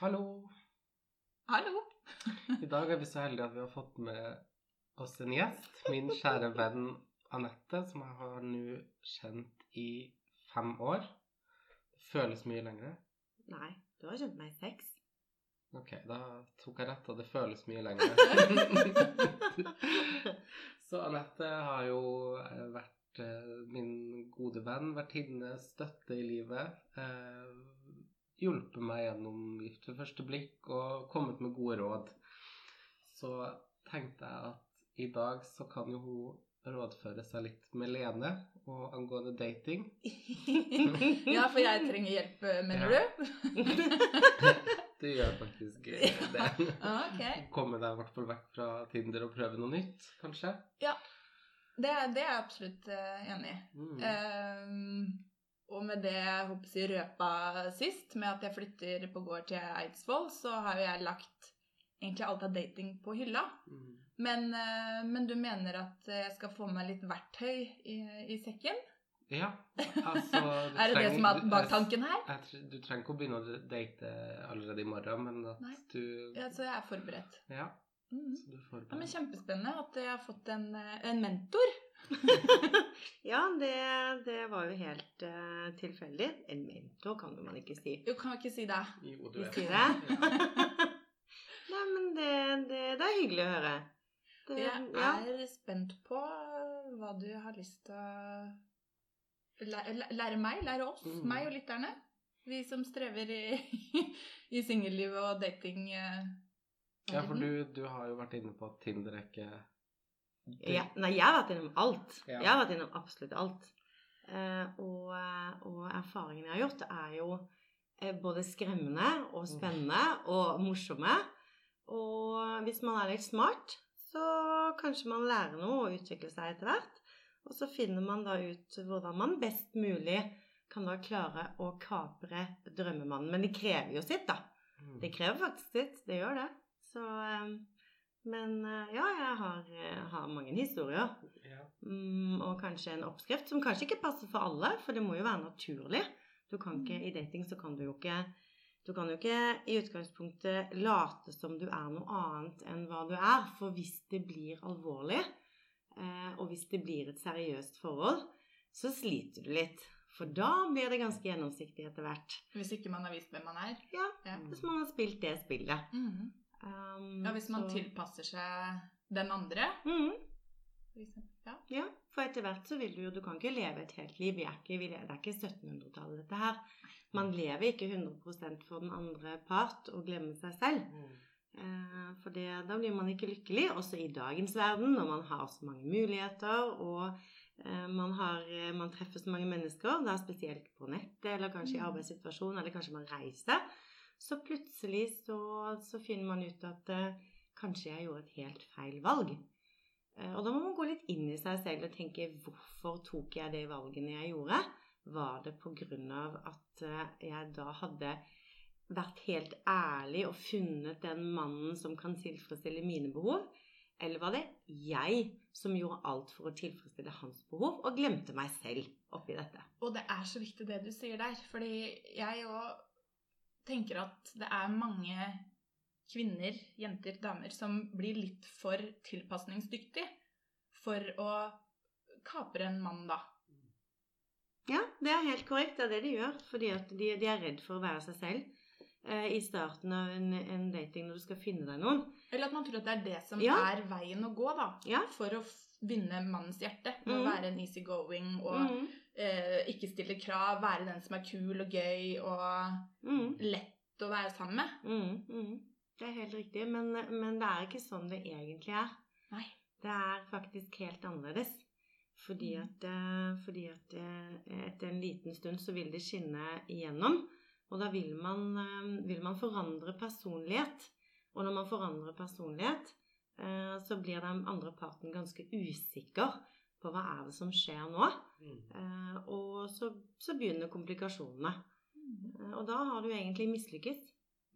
Hallo. Hallo. I dag er vi så heldige at vi har fått med oss en gjest. Min kjære venn Anette, som jeg har nå kjent i fem år. Det føles mye lenger. Nei, du har kjent meg i seks. Ok, da tok jeg rett, og det føles mye lenger. så Anette har jo eh, vært eh, min gode venn, vertinne, støtte i livet. Eh, hjulpet meg gjennom Gift ved første blikk og kommet med gode råd. Så tenkte jeg at i dag så kan jo hun rådføre seg litt med Lene og angående dating. ja, for jeg trenger hjelp, mener Ja. du? Du gjør faktisk det. Ja, okay. Komme deg i hvert fall vekk fra Tinder og prøve noe nytt, kanskje. Det, det er jeg absolutt eh, enig i. Mm. Ehm, og med det håper jeg røpa sist, med at jeg flytter på gård til Eidsvoll, så har jo jeg lagt egentlig alt av dating på hylla. Mm. Men, eh, men du mener at jeg skal få med meg litt verktøy i, i sekken? Ja, altså Er det det som er bak tanken her? Jeg, jeg, du trenger ikke å begynne å date allerede i morgen, men at Nei. du Ja, så jeg er forberedt. Ja, Mm. så du Ja, men Kjempespennende at jeg har fått en, eh, en mentor. ja, det, det var jo helt uh, tilfeldig. En mentor kan man ikke si. Jo, kan vi ikke si det? Jo, du vet er det. Nei, men det, det, det er hyggelig å høre. Det, Jeg ja. er spent på hva du har lyst til å lære, lære meg, lære oss, Mm. meg og lytterne. Vi som strever i, i singellivet og dating. eh, Ja, for du, du har jo vært inne på at Tinder er ikke Ja, nei, jeg har vært innom alt. Ja. Jeg har vært innom absolutt alt. Eh, og, og erfaringene jeg har gjort, er jo eh, både skremmende og spennende og morsomme. Og hvis man er litt smart, så kanskje man lærer noe og utvikler seg etter hvert. Og så finner man da ut hvordan man best mulig kan da klare å kapre drømmemannen. Men det krever jo sitt, da. Mm. Det krever faktisk sitt. Det gjør det. Så eh, Men eh, ja, jeg har, eh, har mange historier. Ja. Mm, og kanskje en oppskrift som kanskje ikke passer for alle, for det må jo være naturlig. Du kan ikke, I dating så kan du jo ikke Du kan jo ikke i utgangspunktet late som du er noe annet enn hva du er. For hvis det blir alvorlig, eh, og hvis det blir et seriøst forhold, så sliter du litt. For da blir det ganske gjennomsiktig etter hvert. Hvis ikke man har visst hvem man er. Ja, Ja. hvis man har spilt det spillet. Mhm. Um, ja, hvis man så- tilpasser seg den andre, Mm. for. Ja. Ja, for etter hvert så vil du jo Du kan ikke leve et helt liv. Vi er ikke, det er ikke 1700-tallet, dette her. Man lever ikke 100% for den andre part og glemmer seg selv. Mm. Eh, for det, da blir man ikke lykkelig, også i dagens verden, når man har så mange muligheter og eh, man, har, eh, man treffer så mange mennesker, da spesielt på nettet, eller kanskje i Mm. arbeidssituasjonen, eller kanskje man reiser, så plutselig så, så finner man ut at eh, kanskje jeg gjorde et helt feil valg. Eh, Og da må man gå litt inn i seg selv og tenke hvorfor tok jeg det valgene jeg gjorde? Var det av at eh, jeg da hadde vært helt ærlig og funnet den mannen som kan tilfredsstille mine behov? Eller var det jeg som gjorde alt for å tilfredsstille hans behov, og glemte meg selv oppi dette? Og det er så viktig det du sier der, fordi jeg òg tenker at det er mange kvinner, jenter, damer som blir litt for tilpasningsdyktig for å kapre en mann, da. Ja, det er helt korrekt. Det er det de gjør. Fordi at de, de er redd for å være seg selv eh, i starten av en, en dating når du skal finne deg noen. Eller at man tror at det er det som Ja. er veien å gå, da. Ja. For å vinne mannens hjerte. Med å Mhm. være en easygoing og Mhm. Eh, ikke stille krav. Være den som er kul og gøy og mm. lett å være sammen med. Mm, mm. Det er helt riktig, men, men det er ikke sånn det egentlig er. Nei. Det er faktisk helt annerledes. Fordi Mm. at, eh, fordi at eh, etter en liten stund så vil det skinne igjennom. Og da vil man, eh, vil man forandre personlighet. Og når man forandrer personlighet, så blir den andre parten ganske usikker på hva er det som skjer nå. Mm. Eh, Og så, så begynner komplikasjonene. Mm. Og da har du egentlig mislykkes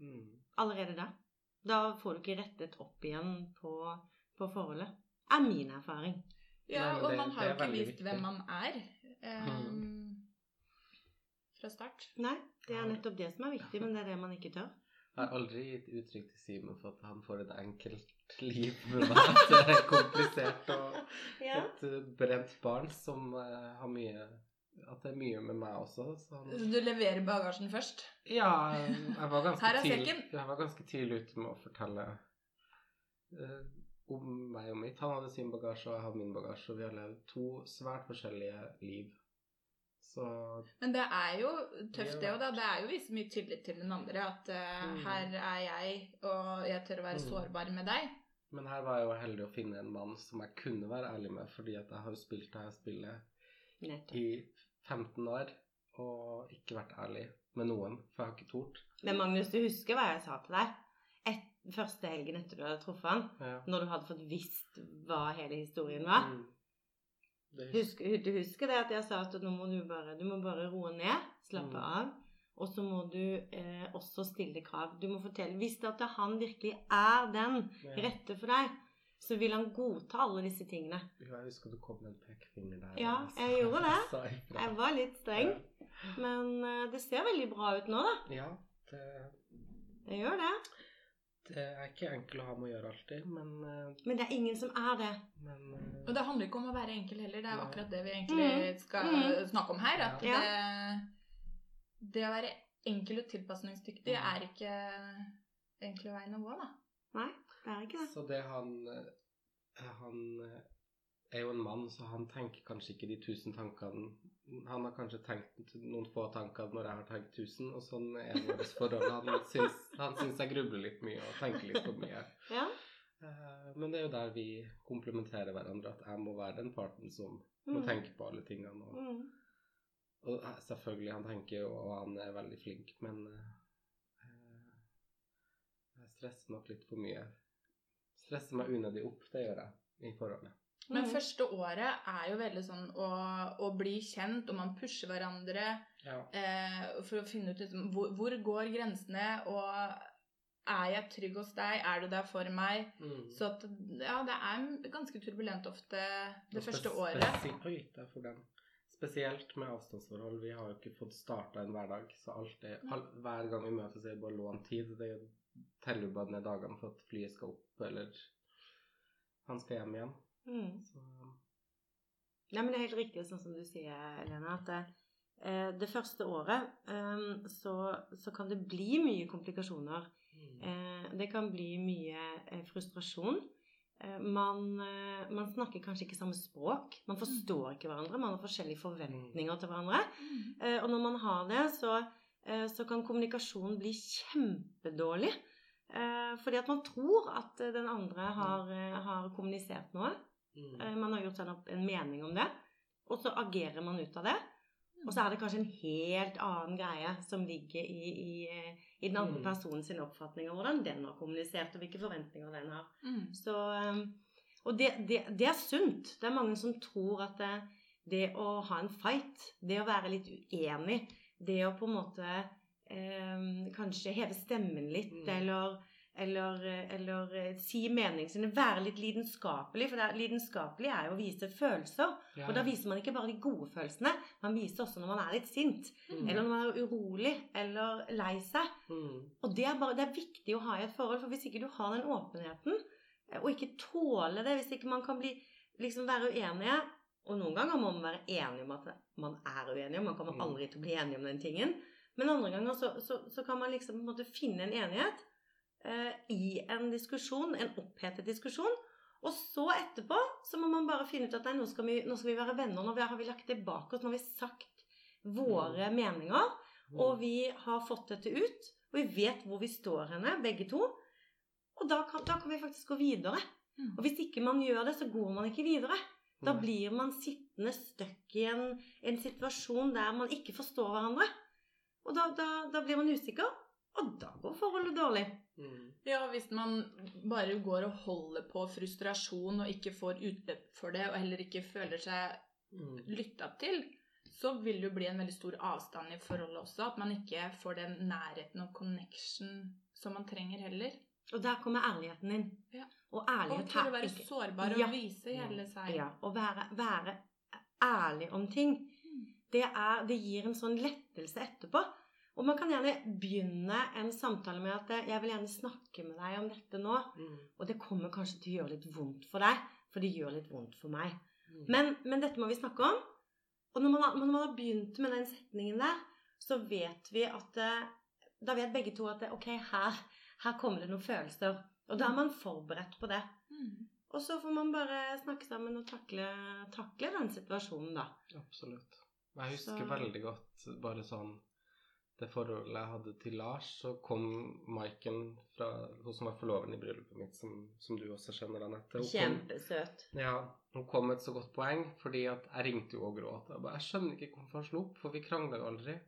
Mm. allerede da. Da får du ikke rettet opp igjen på, på forholdet. Er min erfaring. Ja, og man har jo ikke visst hvem man er. eh, Mm. Fra start. Nei, det er nettopp det som er viktig, men det er det man ikke tør. Jeg har aldri gitt uttrykk til Simon for at han får et enkelt liv med meg. At det er komplisert og et eh, brent barn som eh, har mye At det er mye med meg også. Så han, Så du leverer bagasjen først? ja, jeg var ganske tidlig, jeg var ganske tidlig ute med å fortelle uh, om meg og mitt. Han hadde sin bagasje, og jeg hadde min bagasje, og vi har levd to svært forskjellige liv. Så Men det er jo tøft, Det òg, da. Det er jo vist mye tillit til den andre. At uh, Mm. her er jeg, og jeg tør å være Mm. sårbar med deg. Men her var jeg jo heldig å finne en mann som jeg kunne være ærlig med, fordi at jeg har jo spilt dette spillet Nettopp. i 15 år og ikke vært ærlig med noen, for jeg har ikke tort. Men Magnus, du husker hva jeg sa til deg? Et, første helgen etter du hadde truffet han, Ja. når du hadde fått visst hva hele historien var. Mm. Det Husk, du husker det at jeg sa at nå må du bare, du må bare roe ned, slappe Mm. av. Og så må du eh, også stille krav. Du må fortelle Hvis det at han virkelig er den ja. rette for deg, så vil han godta alle disse tingene. Ja, Jeg husker du kom med en pekefinger der. Ja, og jeg gjorde det. Jeg var litt streng, men eh, det ser veldig bra ut nå, da. Ja, det, Det gjør det. Det er ikke enkelt å ha med å gjøre alltid, men, eh, Men det er ingen som er det. men eh, Og det handler ikke om å være enkel heller. Det er jo akkurat det vi egentlig Mm. skal Mm. snakke om her. At Ja. det, det å være enkel og tilpasningsdyktig Mm. er ikke enkle veien å gå, da. Nei, det er ikke det. Så det han eh, Han er jo en mann, så han tenker kanskje ikke de tusen tankene Han har kanskje tenkt noen få tanker når jeg har tenkt tusen, og sånn er vårt forhold. Han syns, han syns jeg grubler litt mye og tenker litt for mye. Ja. Eh, Men det er jo der vi komplementerer hverandre, at jeg må være den parten som må Mm. tenke på alle tingene. Og, Mm. og selvfølgelig, han tenker jo, og han er veldig flink, men eh, jeg stresser nok litt for mye. Stresser meg unødig opp, det gjør jeg i forholdet. Men Mm. første året er jo veldig sånn å, å bli kjent, og man pusher hverandre Ja. eh, for å finne ut liksom, hvor, hvor går grensene, og er jeg trygg hos deg? Er du der for meg? Mm. Så at, ja, det er ganske turbulent ofte det Og første året. Oi, for den. Spesielt med avstandsforhold. Vi har jo ikke fått starta en hverdag, så alt er, all, hver gang vi møtes, er det bare lånt tid. Det teller jo bare ned dagene for at flyet skal opp, eller han skal hjem igjen. Mm. Så Nei, men det er helt riktig sånn som du sier, Elena, at det, eh, det første året eh, så, så kan det bli mye komplikasjoner. mm. Eh, det kan bli mye eh, frustrasjon. Eh, man, eh, man snakker kanskje ikke samme språk. Man forstår ikke hverandre. Man har forskjellige forventninger til hverandre. Mm. Eh, og når man har det, så, eh, så kan kommunikasjonen bli kjempedårlig. Fordi at man tror at den andre har, har kommunisert noe. Mm. Eh, Man har gjort seg opp en mening om det, og så agerer man ut av det. Og så er det kanskje en helt annen greie som ligger i, i, i den andre Mm. personens oppfatning av hvordan den har kommunisert, og hvilke forventninger den har. Mm. Så, eh, og det, det, det er sunt. Det er mange som tror at det, det å ha en fight, det å være litt uenig, det å på en måte eh, kanskje heve stemmen litt, Mm. eller, eller, eller eh, si meningen sin, være litt lidenskapelig. For er, lidenskapelig er jo å vise følelser. Ja, Og da viser man ikke bare de gode følelsene, man viser også når man er litt sint, Mm. eller når man er urolig, eller lei seg. Mm. Og det er, bare, det er viktig å ha i et forhold, for hvis ikke du har den åpenheten, eh, og ikke tåler det, hvis ikke man kan bli, liksom være uenige, og noen ganger må man være enig om at man er uenig, og man kommer Mm. aldri til å bli enig om den tingen. Men andre ganger så, så, så kan man liksom på en finne en enighet i en diskusjon, en opphetet diskusjon. Og så etterpå så må man bare finne ut at nei, nå skal vi, nå skal vi være venner. Nå har vi lagt det bak oss, nå har vi sagt våre meninger. Mm. Og vi har fått dette ut, og vi vet hvor vi står henne, begge to. Og da kan, da kan vi faktisk gå videre. Mm. Og hvis ikke man gjør det, så går man ikke videre. Da blir man sittende støkk i en, en situasjon der man ikke forstår hverandre. Og da, da, da blir man usikker, og da går forholdet dårlig. Mm. Ja, hvis man bare går og holder på frustrasjon og ikke får utløp for det, og heller ikke føler seg Mm. lytta til, så vil det jo bli en veldig stor avstand i forholdet også. At man ikke får den nærheten og connection som man trenger heller. Og der kommer ærligheten inn. Ja. Og Og til å være ikke- sårbar Ja. og vise hele seg. Ja, Og være, være ærlig om ting. Mm. Det, er, det gir en sånn lettelse etterpå. Og man kan gjerne begynne en samtale med at eh, 'jeg vil gjerne snakke med deg om dette nå'. Mm. Og det kommer kanskje til å gjøre litt vondt for deg, for det gjør litt vondt for meg. Mm. Men, men dette må vi snakke om. Og når man, har, når man har begynt med den setningen der, så vet vi at eh, Da vet begge to at eh, ok, her, her kommer det noen følelser. Og da er man forberedt på det. Mm. Og så får man bare snakke sammen og takle, takle den situasjonen, da. Absolutt. Jeg husker Så- veldig godt bare sånn Det forholdet jeg hadde til Lars, så kom Maiken fra Hun som var forloveren i bryllupet mitt, som, som du også kjenner, Anette. Hun kom- Kjempesøt. Ja, hun kom med et så godt poeng, fordi at jeg ringte jo og gråt. Jeg, bare, jeg skjønner ikke hvorfor han slo opp, for vi krangla jo aldri.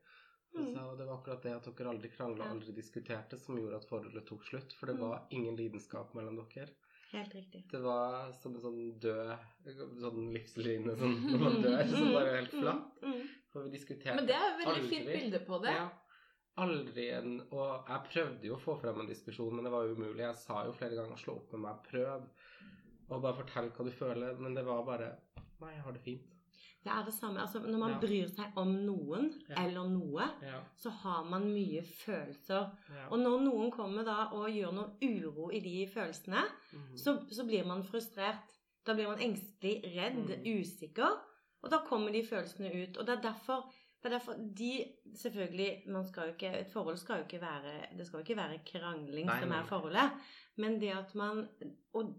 Mm. Så det var akkurat det at dere aldri krangla, og aldri diskuterte, som gjorde at forholdet tok slutt. For det Mm. var ingen lidenskap mellom dere. Helt riktig. Det var som en sånn død sånn livsline sånn, når man dør, som bare er helt flatt. Mm, mm. For vi diskuterte aldri. Men det er et veldig fint bilde på det. Ja. Aldri en Og jeg prøvde jo å få frem en diskusjon, men det var umulig. Jeg sa jo flere ganger 'slå opp med meg', prøv. Og bare fortell hva du føler. Men det var bare Nei, jeg har det fint. Det er det samme. Altså, når man Ja. bryr seg om noen Ja. eller noe, Ja. så har man mye følelser. Og når noen kommer da og gjør noe uro i de følelsene, mm. så, så blir man frustrert. Da blir man engstelig, redd, Mm. usikker. Og da kommer de følelsene ut. Og det er derfor, det er derfor de Selvfølgelig, man skal jo ikke, et forhold skal jo ikke være Det skal jo ikke være krangling Nei, som er forholdet. Men det at man og,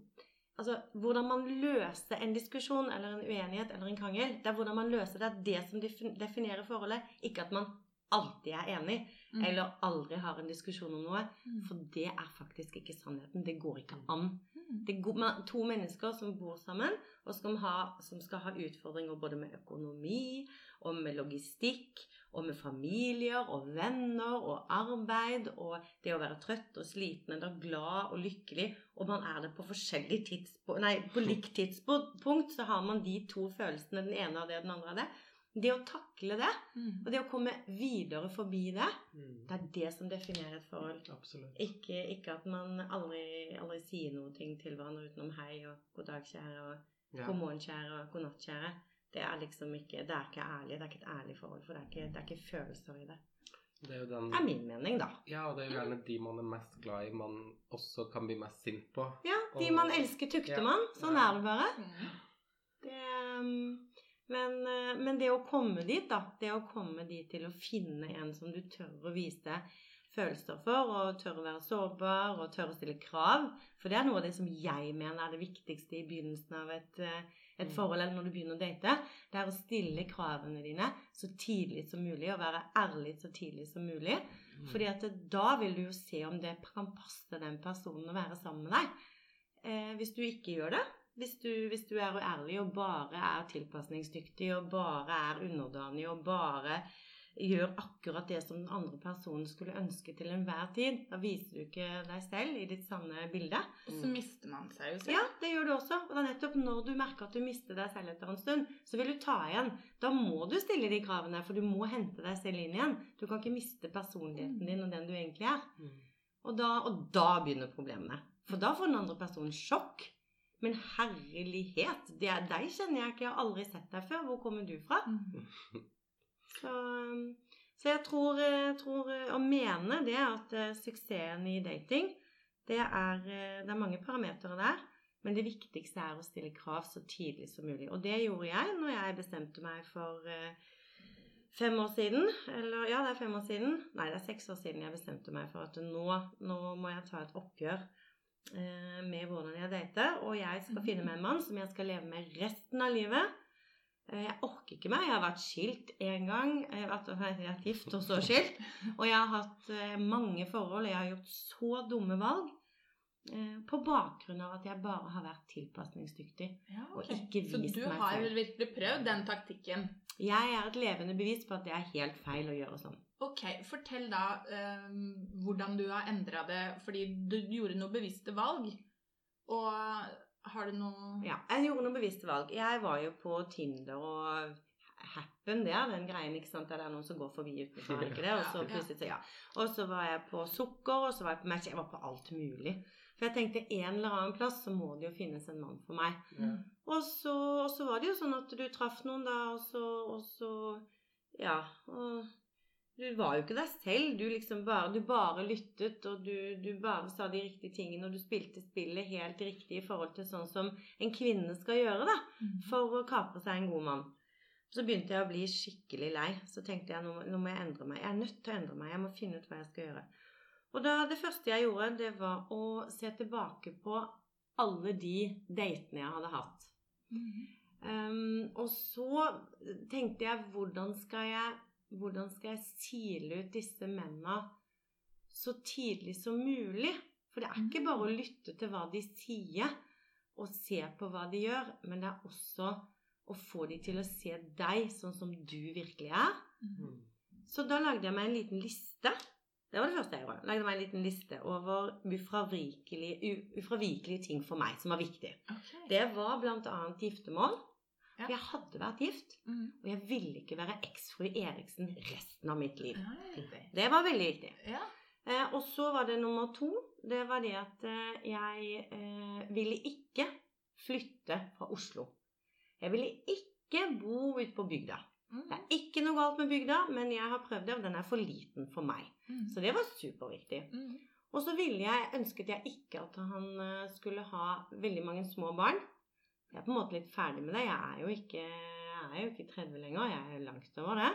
Altså, hvordan man løser en diskusjon eller en uenighet eller en krangel, det er hvordan man løser det, er det som definerer forholdet. Ikke at man alltid er enig, Mm. eller aldri har en diskusjon om noe. Mm. For det er faktisk ikke sannheten. Det går ikke an. Mm. Det går, man, to mennesker som bor sammen, og som, ha, som skal ha utfordringer både med økonomi, og med logistikk, og med familier og venner og arbeid, og det å være trøtt og sliten eller glad og lykkelig, og man er det på forskjellig tidspunkt, nei, på likt tidspunkt, så har man de to følelsene, den ene av det og den andre av det. Det å takle det, Mm. og det å komme videre forbi det, Mm. det er det som definerer et forhold. Absolutt. Ikke, ikke at man aldri, aldri sier noe til hverandre utenom hei og god dag, kjære, og Ja. god morgen, kjære, og god natt, kjære. Det er liksom ikke, det er ikke ærlig. Det er ikke et ærlig forhold, for det er ikke, det er ikke følelser i det. Det er jo den er min mening, da. Ja, og det er jo gjerne de man er mest glad i, man også kan bli mest sint på. Ja, de Og- man elsker, tukter Ja. man. Sånn Ja. er det bare. Mm. Det, um, men, uh, men det å komme dit, da. Det å komme dit til å finne en som du tør å vise følelser for, og tør å være sårbar, og tør å stille krav. For det er noe av det som jeg mener er det viktigste i begynnelsen av et, uh, et Mm. forhold, eller når du begynner å date. Det er å stille kravene dine så tidlig som mulig, og være ærlig så tidlig som mulig. Mm. Fordi at da vil du jo se om det kan passe den personen å være sammen med deg. Eh, hvis du ikke gjør det, hvis du, hvis du er uærlig og bare er tilpasningsdyktig og bare er underdanig og bare gjør akkurat det som den andre personen skulle ønske til enhver tid, da viser du ikke deg selv i ditt sanne bilde. Og så mister man seg jo selv. Ja, det gjør du også. Og det er nettopp når du merker at du mister deg selv etter en stund, så vil du ta igjen. Da må du stille de kravene, for du må hente deg selv inn igjen. Du kan ikke miste personligheten din og den du egentlig er. Mm. Og da, og da begynner problemene. For da får den andre personen sjokk. Men herlighet, det er deg kjenner jeg ikke, jeg har aldri sett deg før. Hvor kommer du fra? Så, um, så jeg tror, jeg tror uh, å mene det at uh, suksessen i dating, det er, det er mange parametere der. Men det viktigste er å stille krav så tidlig som mulig. Og det gjorde jeg når jeg bestemte meg for fem år siden. Eller ja, det er fem år siden. Nei, det er seks år siden jeg bestemte meg for at nå, nå må jeg ta et oppgjør eh, med hvordan jeg dater. Og jeg skal finne meg en mann som jeg skal leve med resten av livet. Eh, Jeg orker ikke mer. Jeg har vært skilt én gang. Jeg har vært, jeg har vært gift og så skilt. Og jeg har hatt eh, mange forhold. Jeg har gjort så dumme valg. eh, På bakgrunn av at jeg bare har vært tilpasningsdyktig. Ja, Og meg ikke Så vist du har selv. vel virkelig prøvd den taktikken? Jeg er et levende bevis på at det er helt feil å gjøre sånn. Ok, fortell da eh, hvordan du har endra det, fordi du gjorde noen bevisste valg. Og har du noe Ja, jeg gjorde noen bevisste valg. Jeg var jo på Tinder og Happen, det er den greien, ikke sant? Der det er noen som går forbi utenfor, det ikke det? Og så plutselig så, ja. Og så var jeg på sukker, og så var jeg på match. Jeg var på alt mulig. For jeg tenkte en eller annen plass så må det jo finnes en mann for meg. Mm. Og så, og så var det jo sånn at du traff noen da, og så, og så Ja. Og Du var jo ikke deg selv. Du liksom bare, du bare lyttet, og du, du bare sa de riktige tingene, og du spilte spillet helt riktig i forhold til sånn som en kvinne skal gjøre, da, Mm. for å kapre seg en god mann. Så begynte jeg å bli skikkelig lei. Så tenkte jeg nå, nå må jeg endre meg. Jeg er nødt til å endre meg. Jeg må finne ut hva jeg skal gjøre. Og da, det første jeg gjorde, det var å se tilbake på alle de datene jeg hadde hatt. Mm. Um, og så tenkte jeg hvordan skal jeg, hvordan skal jeg sile ut disse mennene så tidlig som mulig? For det er ikke Mm. bare å lytte til hva de sier og se på hva de gjør, men det er også å få de til å se deg sånn som du virkelig er. Mm. Så da lagde jeg meg en liten liste. Det var det første jeg gjorde. Lagde meg en liten liste over ufravikelige, ufravikelige ting for meg som var viktig. Okay. Det var bl.a. giftermål. Ja. For jeg hadde vært gift, Mm. og jeg ville ikke være eksfru Eriksen resten av mitt liv. Ja. Det var veldig viktig. Ja. Eh, og så var det nummer to. Det var det at eh, jeg eh, ville ikke flytte fra Oslo. Jeg ville ikke bo ute på bygda. Mm. Det er ikke noe galt med bygda, men jeg har prøvd det, og den er for liten for meg. Mm. Så det var superviktig. Mm. Og så ville jeg, ønsket jeg ikke at han eh, skulle ha veldig mange små barn. Jeg er på en måte litt ferdig med det. Jeg er jo ikke, jeg er jo ikke 30 lenger. Jeg er langt over det.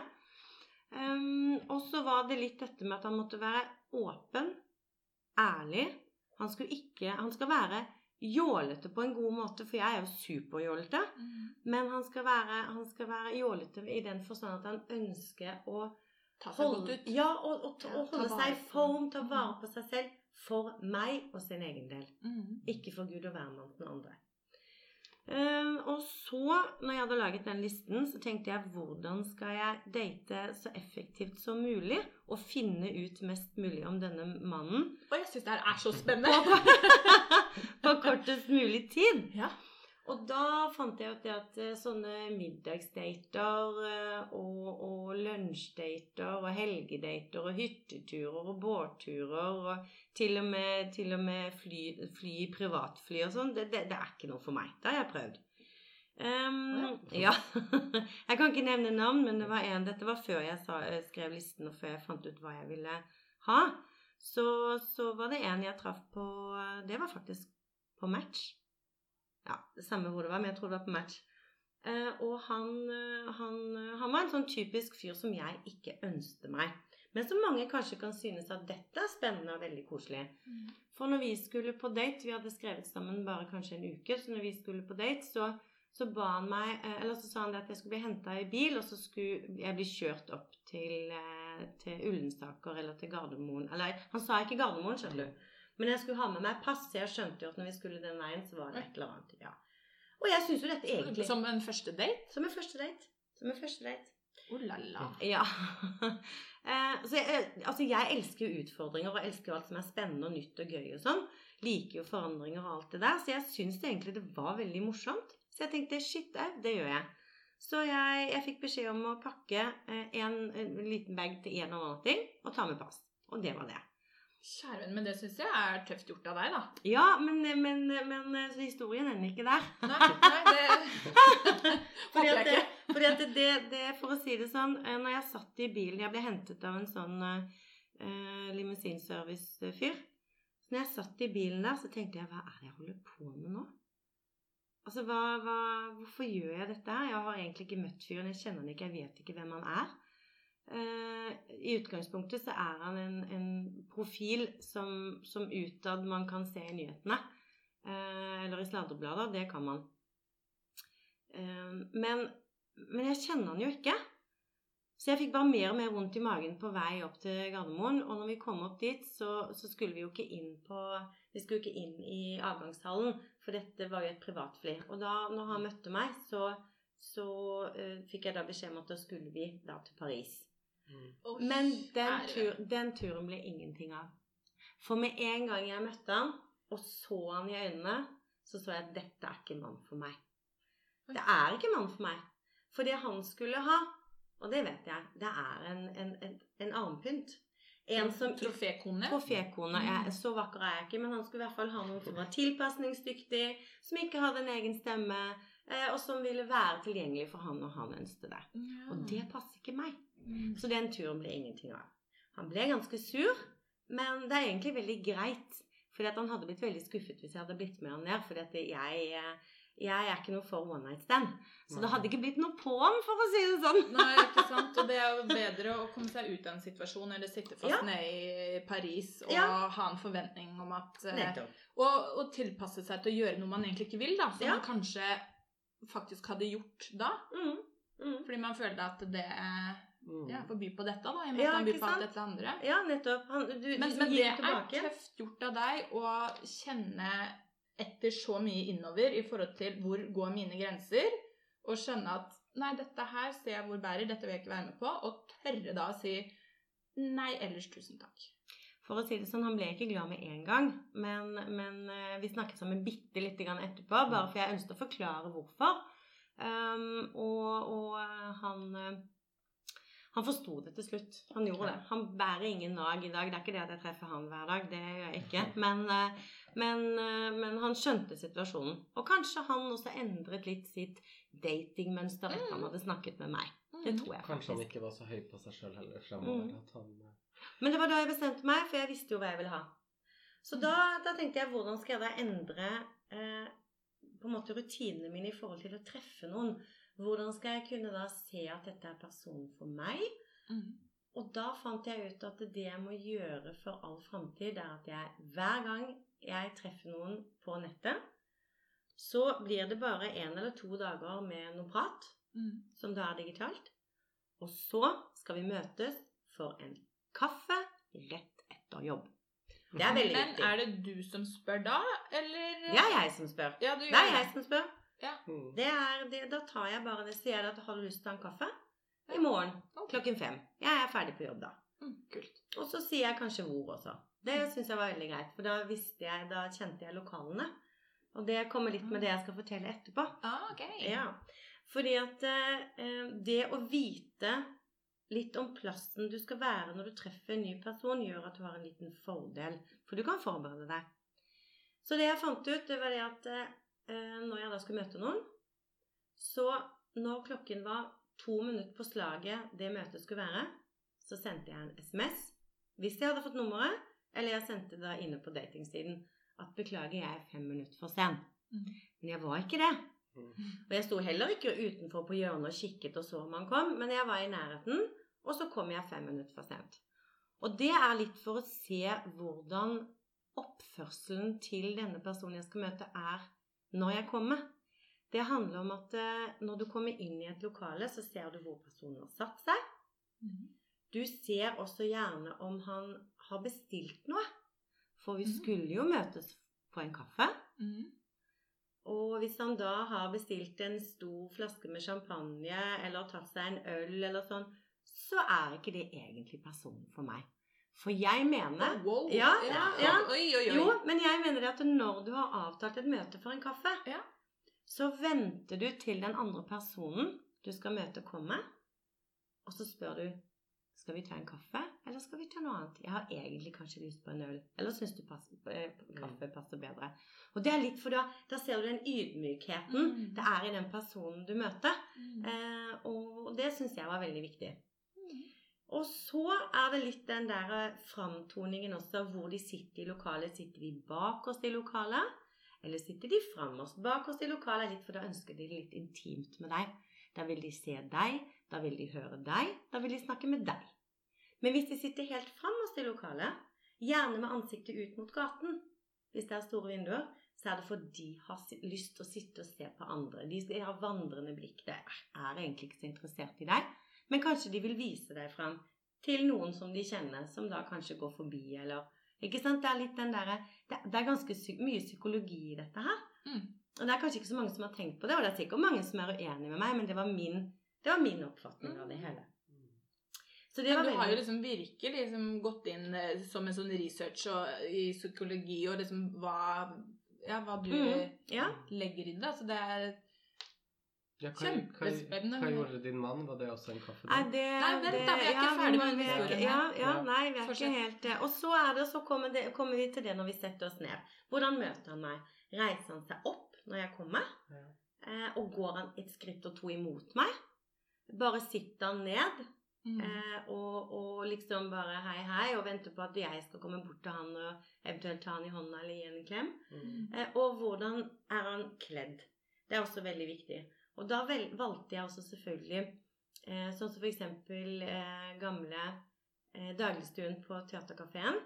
Um, og så var det litt dette med at han måtte være åpen, ærlig. Han, skulle ikke, han skal være jålete på en god måte, for jeg er jo superjålete. Mm. Men han skal være, han skal være jålete i den forstand at han ønsker å Ta seg godt holde, ut. ja, og, og, Ja, og holde seg i form, ta Mm. vare på seg selv. For meg og sin egen del. Mm. Ikke for Gud og hvermannsen andre. Ehm, og så, når jeg hadde laget den listen, så tenkte jeg hvordan skal jeg date så effektivt som mulig, og finne ut mest mulig om denne mannen Og jeg syns det her er så spennende. på kortest mulig tid. ja. Og da fant jeg ut det at eh, sånne middagsdater eh, og, og lunsjdater og helgedater og hytteturer og båtturer og til og med, til og med fly, fly privatfly og sånn, det, det, det er ikke noe for meg. Det har jeg prøvd. Um, ja. Jeg kan ikke nevne navn, men det var en Dette var før jeg sa, eh, skrev listen, og før jeg fant ut hva jeg ville ha. Så, så var det en jeg traff på Det var faktisk på match. Ja, det samme hvor det var, men jeg tror det var på match. Uh, og han, eh, han, eh, han var en sånn typisk fyr som jeg ikke ønsket meg. Men som mange kanskje kan synes at dette er spennende og veldig koselig. Mm. For når vi skulle på date, vi hadde skrevet sammen bare kanskje en uke, så når vi skulle på date, så, så ba han meg Eller så sa han det at jeg skulle bli henta i bil, og så skulle jeg bli kjørt opp til, til Ullensaker eller til Gardermoen. Eller han sa ikke Gardermoen, skjønner du. Men jeg skulle ha med meg pass, så jeg skjønte jo at når vi skulle den veien, så var det et eller annet. ja. Og jeg syns jo dette egentlig Som en første date? Som en første date. Som en første date. Oh la la. Ja. Eh, så jeg, altså jeg elsker jo utfordringer, og elsker jo alt som er spennende og nytt og gøy og sånn. Liker jo forandringer og alt det der. Så jeg syns egentlig det var veldig morsomt. Så jeg tenkte shit au, det gjør jeg. Så jeg, jeg fikk beskjed om å pakke eh, en, en liten bag til en og annen ting, og ta med pass. Og det var det. Kjære venn, men det syns jeg er tøft gjort av deg, da. Ja, men, men, men historien ender ikke der. Nei, nei det håper jeg ikke. fordi at det, det, for å si det sånn, eh, når jeg satt i bilen Jeg ble hentet av en sånn uh, limousinservice-fyr. Når jeg satt i bilen der, så tenkte jeg hva er det jeg holder på med nå? Altså, hva, hva, Hvorfor gjør jeg dette her? Jeg har egentlig ikke møtt fyren, jeg kjenner han ikke, jeg vet ikke hvem han er. Eh, I utgangspunktet så er han en, en profil som, som utad man kan se i nyhetene. Eh, eller i sladreblader. Det kan man. Eh, men, men jeg kjenner han jo ikke. Så jeg fikk bare mer og mer vondt i magen på vei opp til Gardermoen. Og når vi kom opp dit, så, så skulle vi jo ikke inn på Vi skulle ikke inn i avgangshallen, for dette var jo et privatfly. Og da når han møtte meg, så, så eh, fikk jeg da beskjed om at da skulle vi da til Paris. Oi, Men den, tur, den turen ble ingenting av. For med en gang jeg møtte han, og så han i øynene, så så jeg at dette er ikke en mann for meg. Det er ikke en mann for meg. For det han skulle ha, og det vet jeg, det er en, en, en, en armpynt. En som Trofékone? Trofékone. Jeg, så vakker er jeg ikke, men han skulle i hvert fall ha noen som var tilpasningsdyktig, som ikke hadde en egen stemme, eh, og som ville være tilgjengelig for han når han ønsket det. Ja. Og det passer ikke meg. Mm. Så den turen ble ingenting av. Han ble ganske sur, men det er egentlig veldig greit. Fordi at han hadde blitt veldig skuffet hvis jeg hadde blitt med han ned. Fordi at jeg, eh, jeg er ikke noe for one night stand. Så det hadde ikke blitt noe på han, for å si det sånn. Nei, ikke sant. Og det er jo bedre å komme seg ut av en situasjon eller sitte fast Ja. nede i Paris og Ja. ha en forventning om at eh, og, og tilpasse seg til å gjøre noe man egentlig ikke vil, da. Som Ja. man kanskje faktisk hadde gjort da. Mm. Mm. Fordi man føler at det Mm. ja, For by på dette, da. I og med Ja, at man byr på alt dette andre. Ja, nettopp. Han, du, Men, men det det er tøft gjort av deg å kjenne etter så mye innover i forhold til hvor går mine grenser, og skjønne at nei, dette her ser jeg hvor bærer, dette vil jeg ikke være med på, og tørre da å si nei, ellers tusen takk. For å si det sånn, Han ble ikke glad med en gang, men, men eh, vi snakket sammen bitte lite grann etterpå, bare for jeg ønsket å forklare hvorfor. Um, og, og eh, han eh, han forsto det til slutt. Han gjorde det. Han bærer ingen nag i dag. Det er ikke det at jeg treffer han hver dag, det gjør jeg ikke. Men, eh, men, eh, men han skjønte situasjonen. Og kanskje han også endret litt sitt datingmønster etter han hadde snakket med meg. Det tror jeg Kanskje han ikke var så høy på seg sjøl heller fremover. Mm. At han eh, Men det var da jeg bestemte meg, for jeg visste jo hva jeg ville ha. Så da, da tenkte jeg hvordan skal jeg da endre eh, på en måte rutinene mine i forhold til å treffe noen? Hvordan skal jeg kunne da se at dette er personen for meg? Mm. Og da fant jeg ut at det jeg må gjøre for all framtid, er at jeg hver gang jeg treffer noen på nettet, så blir det bare én eller to dager med noe prat, Mm. som da er digitalt. Og så skal vi møtes for en kaffe rett etter jobb. Det er veldig Men viktig. er det du som spør da, eller Det er jeg som spør. Ja, Det er jeg som spør. Mm. Det er, det, da tar jeg bare det. Sier at har du lyst til å ta en kaffe? I morgen Ok. klokken fem. Jeg er ferdig på jobb da. Mm, kult. Og så sier jeg kanskje hvor også. Det syns jeg var veldig greit, for da visste jeg, da kjente jeg lokalene. Og det kommer litt med det jeg skal fortelle etterpå. Ah, okay. Ja, fordi at eh, det å vite litt om plassen du skal være når du treffer en ny person, gjør at du har en liten fordel. For du kan forberede deg. Så det jeg fant ut, det var det at eh, når jeg da skulle møte noen, så når klokken var to minutter på slaget det møtet skulle være, så sendte jeg en SMS. Hvis jeg hadde fått nummeret, eller jeg sendte det inne på datingsiden, at beklager, jeg er fem minutter for sen. Mm. Men jeg var ikke det. Mm. Og jeg sto heller ikke utenfor på hjørnet og kikket og så om han kom, men jeg var i nærheten, og så kom jeg fem minutter for sent. Og det er litt for å se hvordan oppførselen til denne personen jeg skal møte, er når jeg kommer. Det handler om at eh, når du kommer inn i et lokale, så ser du hvor personen har satt seg. Mm. Du ser også gjerne om han har bestilt noe. For vi Mhm. skulle jo møtes på en kaffe. Mm. Og hvis han da har bestilt en stor flaske med champagne eller tatt seg en øl eller sånn, så er ikke det egentlig personen for meg. For jeg mener Wow. Ja, ja, ja. Oi, oi, oi. Jo, men jeg mener det at når du har avtalt et møte for en kaffe, Ja. så venter du til den andre personen du skal møte, kommer, og så spør du skal vi ta en kaffe, eller skal vi ta noe annet? Jeg har egentlig kanskje lyst på en øl. Eller syns du pass, eh, kaffe passer bedre? Og det er litt for da, da ser du den ydmykheten Mm. det er i den personen du møter. Mm. Eh, og det syns jeg var veldig viktig. Og så er det litt den der eh, framtoningen også, hvor de sitter i lokalet. Sitter de bakerst i lokalet, eller sitter de framerst bakerst i lokalet? Litt, for da ønsker de det litt intimt med deg. Da vil de se deg, da vil de høre deg, da vil de snakke med deg. Men hvis de sitter helt framerst i lokalet, gjerne med ansiktet ut mot gaten, hvis det er store vinduer, så er det fordi de har lyst til å sitte og se på andre. De har vandrende blikk. De er egentlig ikke så interessert i deg. Men kanskje de vil vise deg fram til noen som de kjenner, som da kanskje går forbi, eller Ikke sant? Det er litt den derre det, det er ganske mye psykologi i dette her. Mm. Og det er kanskje ikke så mange som har tenkt på det, og det er sikkert mange som er uenige med meg, men det var min, det var min oppfatning av det hele. Så det Men du har jo liksom virkelig liksom gått inn eh, som en sånn research og, i psykologi og liksom hva, ja, hva du Mm, ja. legger i det. Altså det er Ja, hva, hva, Kjempespennende. hva gjorde din mann? Var det også en kaffe? Nei, det, Nei, vent da, vi er ikke ja, ferdig med historien Ja, ja, Ja. nei, vi er Fortsett. ikke helt det. Og så er det, så kommer, det, kommer vi til det når vi setter oss ned. Hvordan møter han meg? Reiser han seg opp når jeg kommer? Ja. Eh, og går han et skritt og to imot meg? Bare sitter han ned? Mm. Eh, og, og liksom bare hei, hei, og venter på at jeg skal komme bort til han og eventuelt ta han i hånda eller gi han en klem. Mm. Eh, og hvordan er han kledd? Det er også veldig viktig. Og da valgte jeg også selvfølgelig eh, sånn som eksempel eh, gamle eh, dagligstuen på Theatercaféen.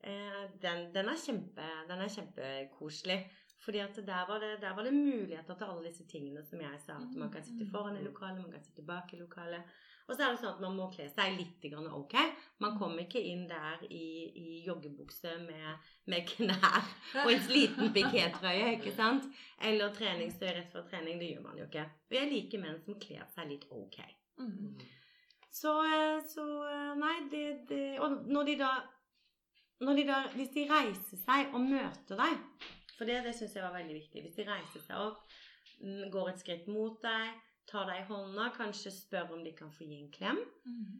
Eh, den, den, er kjempe, den er kjempekoselig. Fordi at der var, det, der var det muligheter til alle disse tingene som jeg sa. At man kan sitte foran i lokalet, man kan sitte bak i lokalet. Og så er det sånn at man må kle seg litt ok. Man kommer ikke inn der i, i joggebukse med, med knær og en liten pikétrøye, ikke sant? Eller treningstøy rett før trening. Det gjør man jo ikke. Og jeg liker menn som kler seg litt ok. Mm. Så, eh, så eh, Nei, det, det Og når de da når de da, Hvis de reiser seg og møter deg For det, det syns jeg var veldig viktig. Hvis de reiser seg opp, mm, går et skritt mot deg, tar deg i hånda, kanskje spør om de kan få gi en klem, Mm.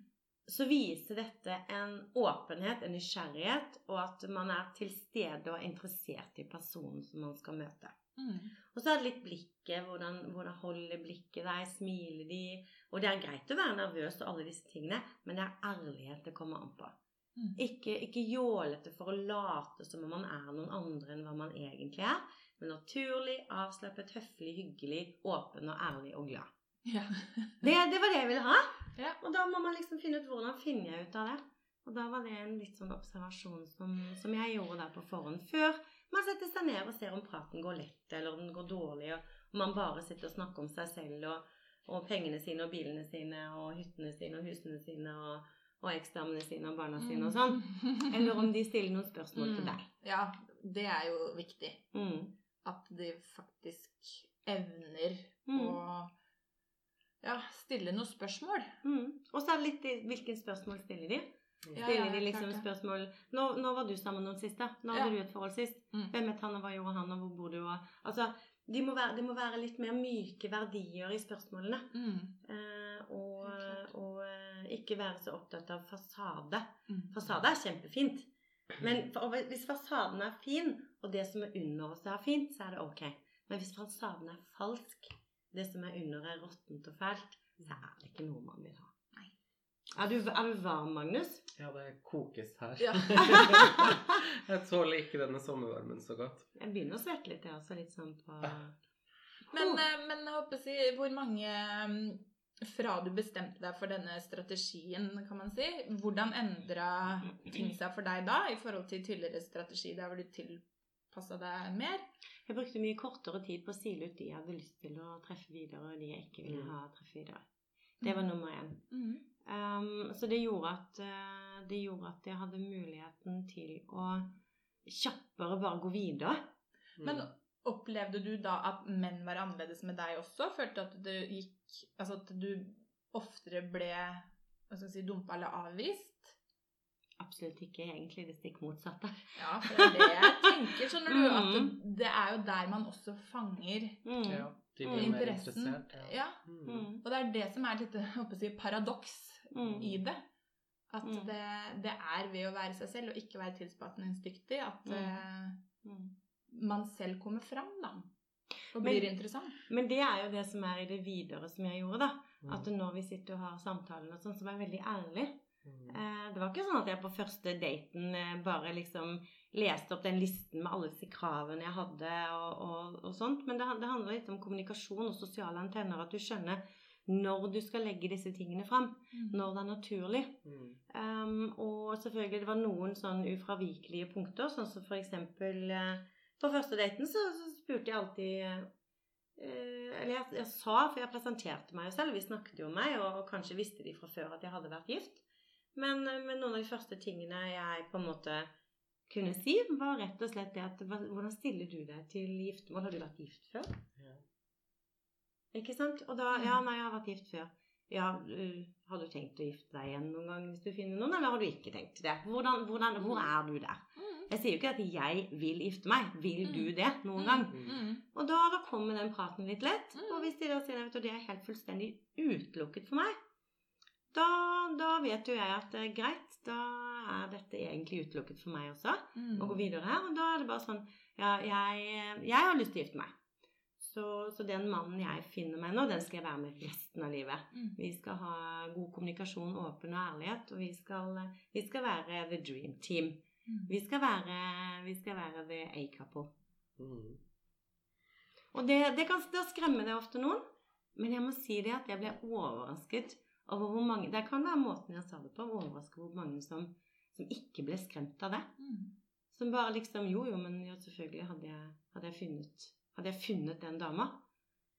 så viser dette en åpenhet, en nysgjerrighet, og at man er til stede og er interessert i personen som man skal møte. Mm. Og så er det litt blikket. Hvordan, hvordan holder blikket deg? Smiler de? Og det er greit å være nervøs og alle disse tingene, men det er ærlighet det kommer an på. Mm. Ikke, ikke jålete for å late som om man er noen andre enn hva man egentlig er, men naturlig, avslappet, høflig, hyggelig, åpen og ærlig og glad. Ja. Det, det var det jeg ville ha. Ja. Og da må man liksom finne ut hvordan finner jeg ut av det. Og da var det en litt sånn observasjon som, som jeg gjorde der på forhånd. Før man setter seg ned og ser om praten går lett, eller om den går dårlig, og man bare sitter og snakker om seg selv og, og pengene sine og bilene sine og hyttene sine og husene sine og, og eksdamene sine og barna sine og sånn. Eller om de stiller noen spørsmål til deg. Mm. Ja, det er jo viktig. Mm. At de faktisk evner Mm. å ja, stille noen spørsmål. Mm. Og så er det litt i hvilke spørsmål stiller de. Stiller de liksom spørsmål Når, når var du sammen med noen sist, da? Når hadde du et forhold sist? Mm. Hvem het han, og hva gjorde han, og hvor bor du? Og, altså, det må de må være litt mer myke verdier i spørsmålene. Mm. Eh, og, og eh, ikke være så opptatt av fasade. Mm. Fasade er kjempefint. Men for, hvis fasaden er fin, og det som er under oss er fint, så er det ok. Men hvis fasaden er falsk, det som er under er råttent og fælt, så er det ikke noe man vil ha. Nei. Er du, er du varm, Magnus? Ja, det kokes her. Ja. jeg tåler ikke denne sommervarmen så godt. Jeg begynner å svette litt, jeg også. Litt sånn på Men, eh, men jeg håper å si, hvor mange mm, fra du bestemte deg for denne strategien, kan man si, hvordan endra ting seg for deg da i forhold til tidligere strategi? Der hvor du tilpassa deg mer? Jeg brukte mye kortere tid på å sile ut de jeg hadde lyst til å treffe videre, og de jeg ikke ville Mm. ha treffe videre. Det var nummer én. Mm. Um, så det gjorde, at, eh, det gjorde at jeg hadde muligheten til å kjappere bare gå videre. Men Mm. opplevde du da at menn var annerledes med deg også? Følte at du gikk Altså at du oftere ble hva skal jeg si, dumpa eller avvist? Absolutt ikke egentlig det stikk motsatte. Ja, for det er det jeg tenker. Skjønner du? At det, Mm. det er jo der man også fanger Mm. Ja, de blir mer interessen. interessert. Ja. Mm. Mm. Og det er det som er et lite si, paradoks Mm. i det. At Mm. det, det er ved å være seg selv og ikke være tilpasningsdyktig at Mm. man selv kommer fram, da. Og Men- blir interessant. Men det er jo det som er i det videre som jeg gjorde, da. Mm. At når vi sitter og har samtaler og sånn, så var jeg veldig ærlig. Mm. Eh, Det var ikke sånn at jeg på første daten eh, bare liksom leste opp den listen med alle disse kravene jeg hadde og, og, og sånt. Men det, det handler litt om kommunikasjon og sosiale antenner. At du skjønner når du skal legge disse tingene fram. Når det er naturlig. Mm. Um, og selvfølgelig det var noen sånn ufravikelige punkter, sånn som for eksempel eh, På første daten så, så spurte jeg alltid Eller jeg, jeg sa, for jeg presenterte meg jo selv, vi snakket jo om meg, og, og kanskje visste de fra før at jeg hadde vært gift. Men, eh, men noen av de første tingene jeg på en måte kunne si, var rett og slett det at Hvordan stiller du deg til giftermål? Har du vært gift før? Ja. Ikke sant? Og da Ja, nei, jeg har vært gift før. Ja, øh, har du tenkt å gifte deg igjen noen gang hvis du finner noen, eller har du ikke tenkt det? Hvordan, hvordan, hvor er du der? Mm. Jeg sier jo ikke at jeg vil gifte meg. Vil du Mm. det noen gang? Mm. Og da, da kommer den praten litt lett. Mm. Og hvis de da sier at det er helt fullstendig utelukket for meg, da, da vet jo jeg at det er greit. Da er dette egentlig utelukket for meg også Mm. å gå videre her. Og da er det bare sånn Ja, jeg, jeg har lyst til å gifte meg. Så, så den mannen jeg finner meg nå, den skal jeg være med resten av livet. Mm. Vi skal ha god kommunikasjon, åpen og ærlighet, og vi skal, vi skal være the dream team. Mm. Vi skal være, vi skal være the A-couple. Mm. Og det, det kan da skremme det ofte noen, men jeg må si det at jeg ble overrasket over hvor mange Det kan være måten jeg sa det på, overraske over hvor mange som, som ikke ble skremt av det. Mm. Som bare liksom Jo, jo, men jo, selvfølgelig hadde jeg, hadde jeg, funnet, hadde jeg funnet den dama.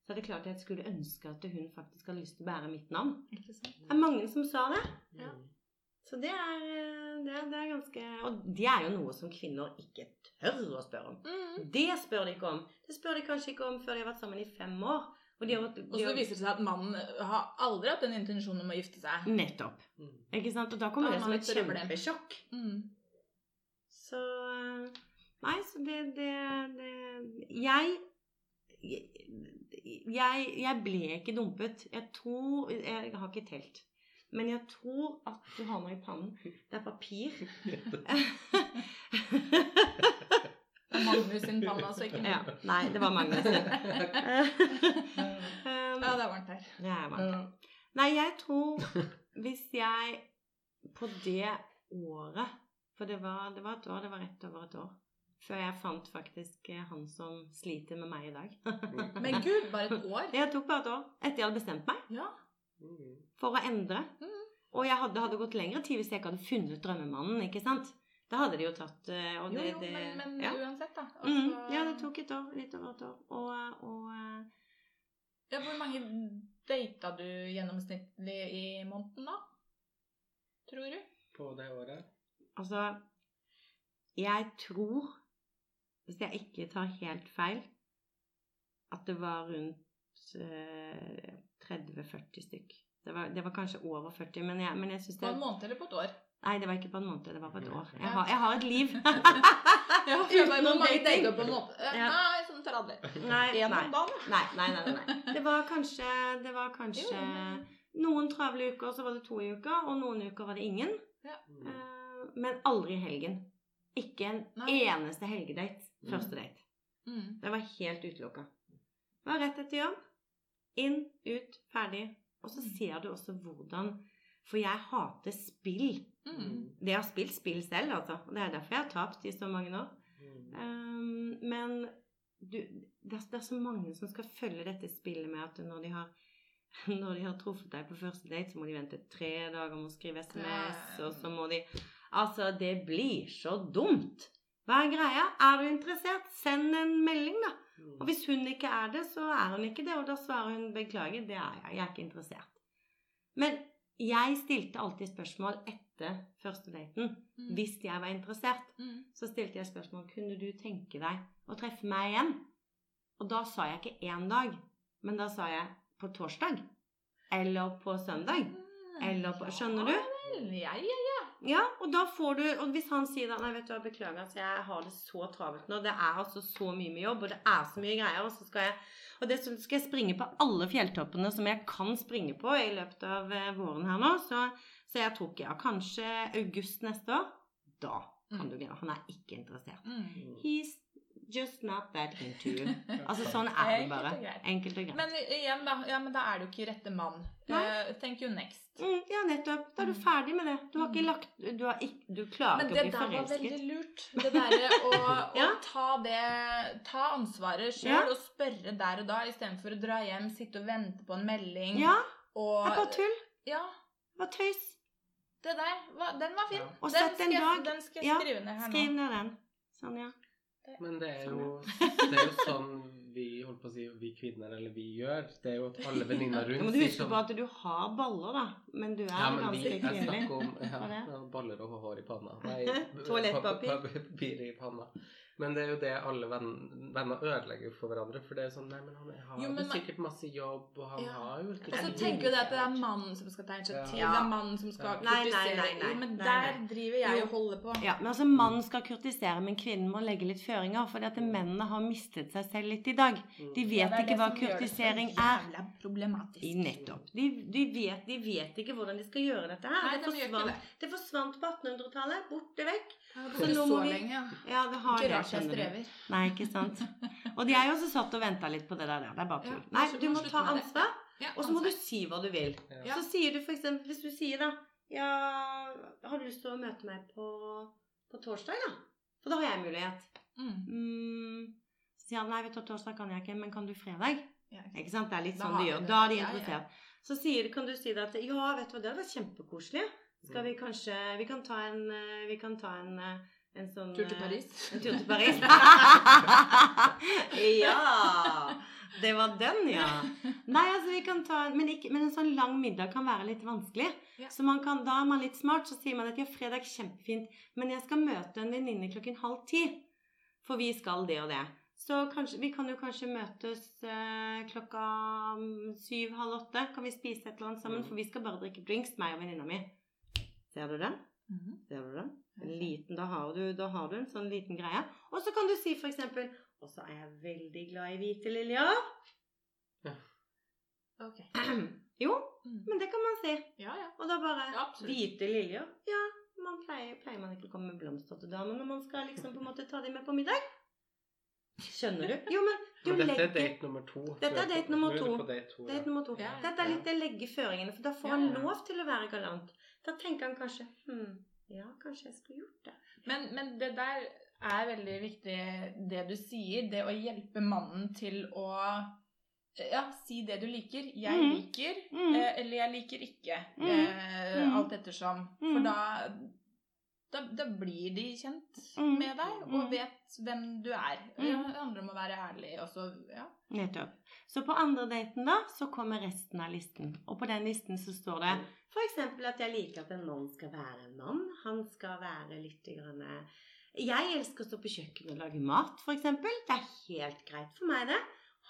Så er det klart jeg skulle ønske at hun faktisk hadde lyst til å bære mitt navn. Ikke sant? Det er mange som sa det. Ja. Mm. Så det er, det, er, det er ganske Og det er jo noe som kvinner ikke tør å spørre om. Mm. Det spør de ikke om. Det spør de kanskje ikke om før de har vært sammen i fem år. Og de har, vært- Og så viser det seg at mannen har aldri hatt en intensjon om å gifte seg. Nettopp. Mm. Ikke sant? Og da kommer Da det har som et kjempesjokk. Mm. Så eh, Nei, så det, det, det Jeg jeg, jeg ble ikke dumpet. Jeg tror Jeg har ikke telt. Men jeg tror at du har noe i pannen. Det er papir. Magnus sin panne, altså, ikke min. ja. Nei, det var Magnus. Um, Ja, det er varmt her. det er varmt. Nei, jeg tror hvis jeg på det året For det var, det var et år, det var rett over et år. Før jeg fant faktisk eh, han som sliter med meg i dag. Men gud, bare et år. Det tok bare et år etter jeg hadde bestemt meg Ja. For å endre. Mm. Og jeg hadde, hadde gått lengre tid hvis jeg ikke hadde funnet drømmemannen, ikke sant? Da hadde de jo tatt eh, og Jo, det, jo, det, men, men ja. uansett, da. Også, mm, ja, det tok et år. Litt over et år. Og, og eh, Ja, Hvor mange data du gjennomsnittlig i måneden, da? Tror du? På det året. Altså, jeg tror, hvis jeg ikke tar helt feil, at det var rundt eh, 30-40 stykk. Det var, det var kanskje over 40, men jeg, men jeg syns På det en måned eller på et år? Nei, det var ikke på en måned, det var på et år. Jeg har, jeg har et liv. Ja, Utenom dating. på en? Eh, Ja. Nei, sånn 30. Nei, En nei. Nei, nei, nei, nei. Det var kanskje, det var kanskje Noen travle uker så var det to i uka, og noen uker var det ingen. Mm. Eh, men aldri helgen. Ikke en Nei. eneste helgedate. Første date. Mm. Det var helt utelukka. Det var rett etter jobb. Inn, ut, ferdig. Og så Mm. ser du også hvordan For jeg hater spill. Mm. Det har spilt spill selv, altså. Det er derfor jeg har tapt i så mange år. Mm. Um, men du, det, er, det er så mange som skal følge dette spillet med at når de har når de har truffet deg på første date, så må de vente tre dager med å skrive SMS, og så må de Altså, det blir så dumt! Hva er greia? Er du interessert? Send en melding, da. Og hvis hun ikke er det, så er hun ikke det, og da svarer hun 'beklager, det er jeg, jeg er ikke interessert'. Men jeg stilte alltid spørsmål etter første daten. Mm. Hvis jeg var interessert, Mm. så stilte jeg spørsmål kunne du tenke deg å treffe meg igjen. Og da sa jeg ikke én dag, men da sa jeg på torsdag. Eller på søndag. Eller på, skjønner du? Vel, Ja, ja, ja. Ja, og da får du Og hvis han sier da Nei, vet du hva, beklager, altså, jeg har det så travelt nå. Det er altså så mye med jobb, og det er så mye greier, og så skal jeg Og dessuten skal jeg springe på alle fjelltoppene som jeg kan springe på i løpet av eh, våren her nå, så, så jeg tror ikke Ja, kanskje august neste år. Da kan Mm. du greie. Han er ikke interessert. Mm. He's just not that into you. Altså, sånn er det bare. Enkelt og greit. Men igjen, da. Ja, men da er du ikke rette mann. Eh, thank you next. Mm, ja, nettopp. Da er du Mm. ferdig med det. Du har ikke Mm. lagt Du, har ikke, du klarer Men ikke det å bli der var veldig lurt. Det derre å, å ta det Ta ansvaret sjøl Ja. og spørre der og da istedenfor å dra hjem, sitte og vente på en melding Ja, og det er bare tull. Ja, Det var tøys. det der Den var fin. Ja. Den, skal jeg, dag. den skal jeg Ja, skrive ned her nå. Skriv ned den. Sånn, ja. Men det er, jo, det er jo sånn vi holdt på å si, vi kvinner, eller vi gjør. Det er jo at alle venninner rundt rundt må du huske sånn- på at du har baller, da. Men du er Ja, men ganske kvinnelig. ja, er ja, baller og hår i panna. Nei, Toalettpapir. pa- pa- Papir i panna. Men det er jo det alle venn, venner ødelegger for hverandre. For det er sånn Nei, men han har Jo, jo men- sikkert masse jobb, og han Ja. har jo ikke Og så tenker jo det at det er mannen som skal ta initiativ, Ja. det er mannen som skal Nei, nei, kritisere. nei, nei. Jo, men der driver jeg Jo. og holder på. Ja, men altså Mannen skal kritisere, men kvinnen må legge litt føringer. For at mennene har mistet seg selv litt i dag. Mm. De vet ikke hva kurtisering er. det er. Jævla problematisk. I nettopp. De, de, vet, de vet ikke hvordan de skal gjøre dette her. Nei, det, de forsvant, det. det forsvant på 1800-tallet. Borte vekk. Jeg har Så så vi- lenge, ja. Ja, det har Ikke rart jeg strever. Nei, ikke sant. Og de er jo også satt og venta litt på det der. Det er bare Ja. Nei, du må ta ansvar, Ja, og så må du si hva du vil. Så sier du for eksempel, hvis du sier da Ja, har du lyst til å møte meg på, på torsdag, da? For da har jeg mulighet. Mm. Mm. Så sier han nei, vet du, torsdag kan jeg ikke, men kan du fredag? Ja, ikke sant. Ikke sant? Det er litt sånn de gjør. Da er de Ja, ja. interessert. Så sier, kan du si det at ja, vet du hva, det hadde vært kjempekoselig. Skal vi kanskje Vi kan ta en eh, Vi kan ta en, eh, en sånn Tur til eh, Paris. En tur til Paris. ja! Det var den, ja. Nei, altså vi kan ta en men, ikke, men en sånn lang middag kan være litt vanskelig. Ja. Så man kan, da er man litt smart. Så sier man at ja, fredag er kjempefint, men jeg skal møte en venninne klokken halv ti. For vi skal det og det. Så kanskje, vi kan jo kanskje møtes eh, klokka syv-halv åtte. Kan vi spise et eller annet sammen? Mm. For vi skal bare drikke drinks, meg og venninna mi. Ser du den? Mhm. Ser du den? En liten, da har, du, da har du en sånn liten greie. Og så kan du si for eksempel Og så er jeg veldig glad i hvite liljer. Ja. Ok. jo, Mm. men det kan man si. Ja, ja. Og da bare Ja. Hvite liljer. Ja, man pleier, pleier man ikke å komme med blomster til damer når man skal liksom på en måte ta dem med på middag? Skjønner du? Jo, men du Men dette er legger date nummer to. Dette er date nummer er to. date to, er nummer to. Dette er litt det legge føringene, for da får Ja, han lov til å være galant. Da tenker han kanskje Hm, ja, kanskje jeg skulle gjort det. Men, men det der er veldig viktig, det du sier. Det å hjelpe mannen til å ja, si det du liker. Jeg mm. liker, mm. eh, eller jeg liker ikke. Mhm. Eh, mm. alt ettersom. For Mhm. da, da, da blir de kjent Mhm. med deg, og vet hvem du er. Det andre må være ærlig, også. Ja. Nettopp. Så på andre daten da, så kommer resten av listen. Og på den listen så står det for eksempel at jeg liker at en mann skal være en mann. Han skal være litt grann eh, Jeg elsker å stå på kjøkkenet og lage mat, eksempel. Det er helt greit for meg, det.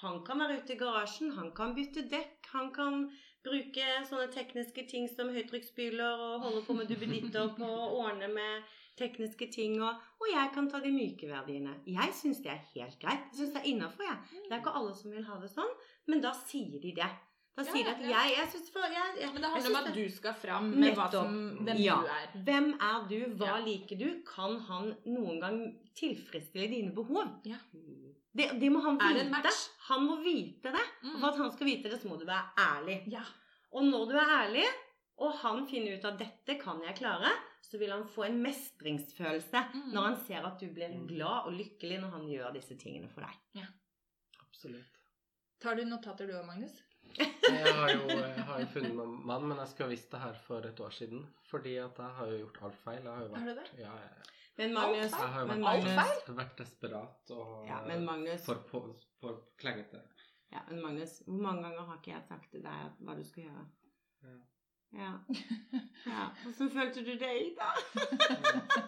Han kan være ute i garasjen, han kan bytte dekk, han kan bruke sånne tekniske ting som høytrykksspyler og holde på med duppeditter på å ordne med tekniske ting, og, og jeg kan ta de myke verdiene. Jeg syns det er helt greit. Jeg syns det er innafor, jeg. Det er ikke alle som vil ha det sånn, men da sier de det. Da sier de ja, at ja. jeg, jeg synes for, jeg, jeg, Men det handler om at du skal fram med hva som, hvem Ja. du er. Hvem er du? Hva Ja. liker du? Kan han noen gang tilfredsstille dine behov? Ja. Det, det må han det vite. Han må vite det. Og Mm. for at han skal vite det, så må du være ærlig. Ja. Og når du er ærlig, og han finner ut at 'dette kan jeg klare', så vil han få en mestringsfølelse Mm. når han ser at du blir Mm. glad og lykkelig når han gjør disse tingene for deg. Absolutt. Tar du notater du òg, Magnus? Jeg har jo, jeg har jo funnet meg mann, men jeg skulle ha visst det her for et år siden. Fordi at jeg har jo gjort alt feil. Jeg har jo Har du det? ja, jeg, Men Magnus, jeg har jo vært, Magnus, vært desperat og ja, men Magnus, for, på, for klengete. ja, men Magnus, hvor mange ganger har ikke jeg sagt til deg hva du skal gjøre? Ja. Ja. ja. Hvordan følte du deg da?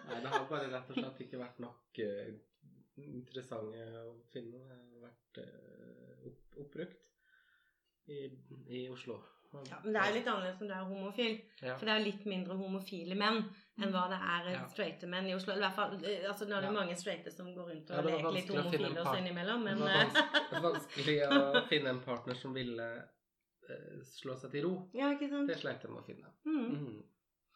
Nei, det har bare rett og slett ikke vært nok uh, interessante å finne. Det har vært uh, opp, oppbrukt i, i Oslo. Ja, men det er jo litt annerledes når du er homofil. Ja. For det er jo litt mindre homofile menn enn hva det er Ja. straighte menn i Oslo. I hvert fall, eh, altså Nå er det Ja. mange straighte som går rundt og Ja, leker litt homofile også innimellom, men det var vanskelig, å finne en partner som ville slå seg til ro. Ja, ikke sant? Det sleit jeg med å finne. Mm. Mm.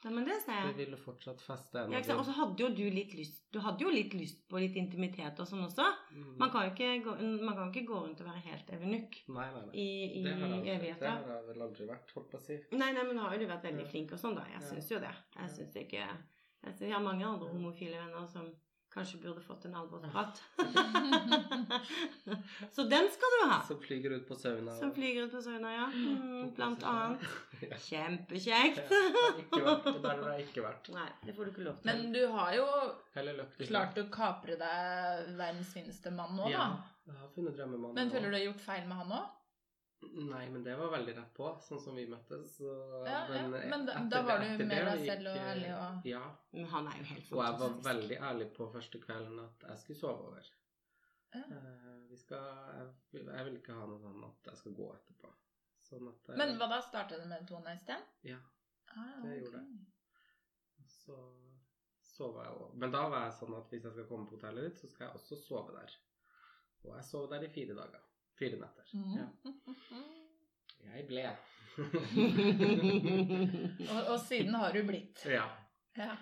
Ja, men det ser Vi jeg. ville fortsatt feste Ja? Og så hadde jo du litt lyst Du hadde jo litt lyst på litt intimitet og sånn også. Mm. Man kan jo ikke gå, man kan ikke gå rundt og være helt evenukk Nei, nei, nei. i, i Det har, jeg, det har jeg vel aldri vært, holdt på å si. Nei, nei, men nå har jo du vært veldig flink og sånn, da. Jeg Ja. syns jo det. Jeg syns ikke jeg, synes, jeg har mange andre homofile venner som kanskje burde fått en alvorsprat. Så den skal du ha. Som flyger ut på sauna. Som flyger ut på sauna, ja. Mm, blant annet. Kjempekjekt. ja, der har jeg ikke vært. Nei, det får du ikke lov til. Men du har jo klart å kapre deg verdens fineste mann nå, Ja, jeg har funnet drømmemannen. Men føler du du har gjort feil med han òg? Nei, men det var veldig rett på, sånn som vi møttes. Så, Ja, ja, men da- da var du med deg selv og ærlig og- Ja, Men han er jo helt og jeg var veldig ærlig på første kvelden at jeg skulle sove over. Ja. Uh, vi skal, jeg, jeg vil ikke ha noe sånn at jeg skal gå etterpå. Sånn at jeg- Men hva da? Starta du med en i sted? Ja, Ah, Det okay. gjorde så sova jeg òg. Men da var jeg sånn at hvis jeg skal komme på hotellet ditt, så skal jeg også sove der. Og jeg sov der i fire dager. Fire netter. Mhm. Ja. Jeg ble. og, og siden har du blitt. ja. Ja.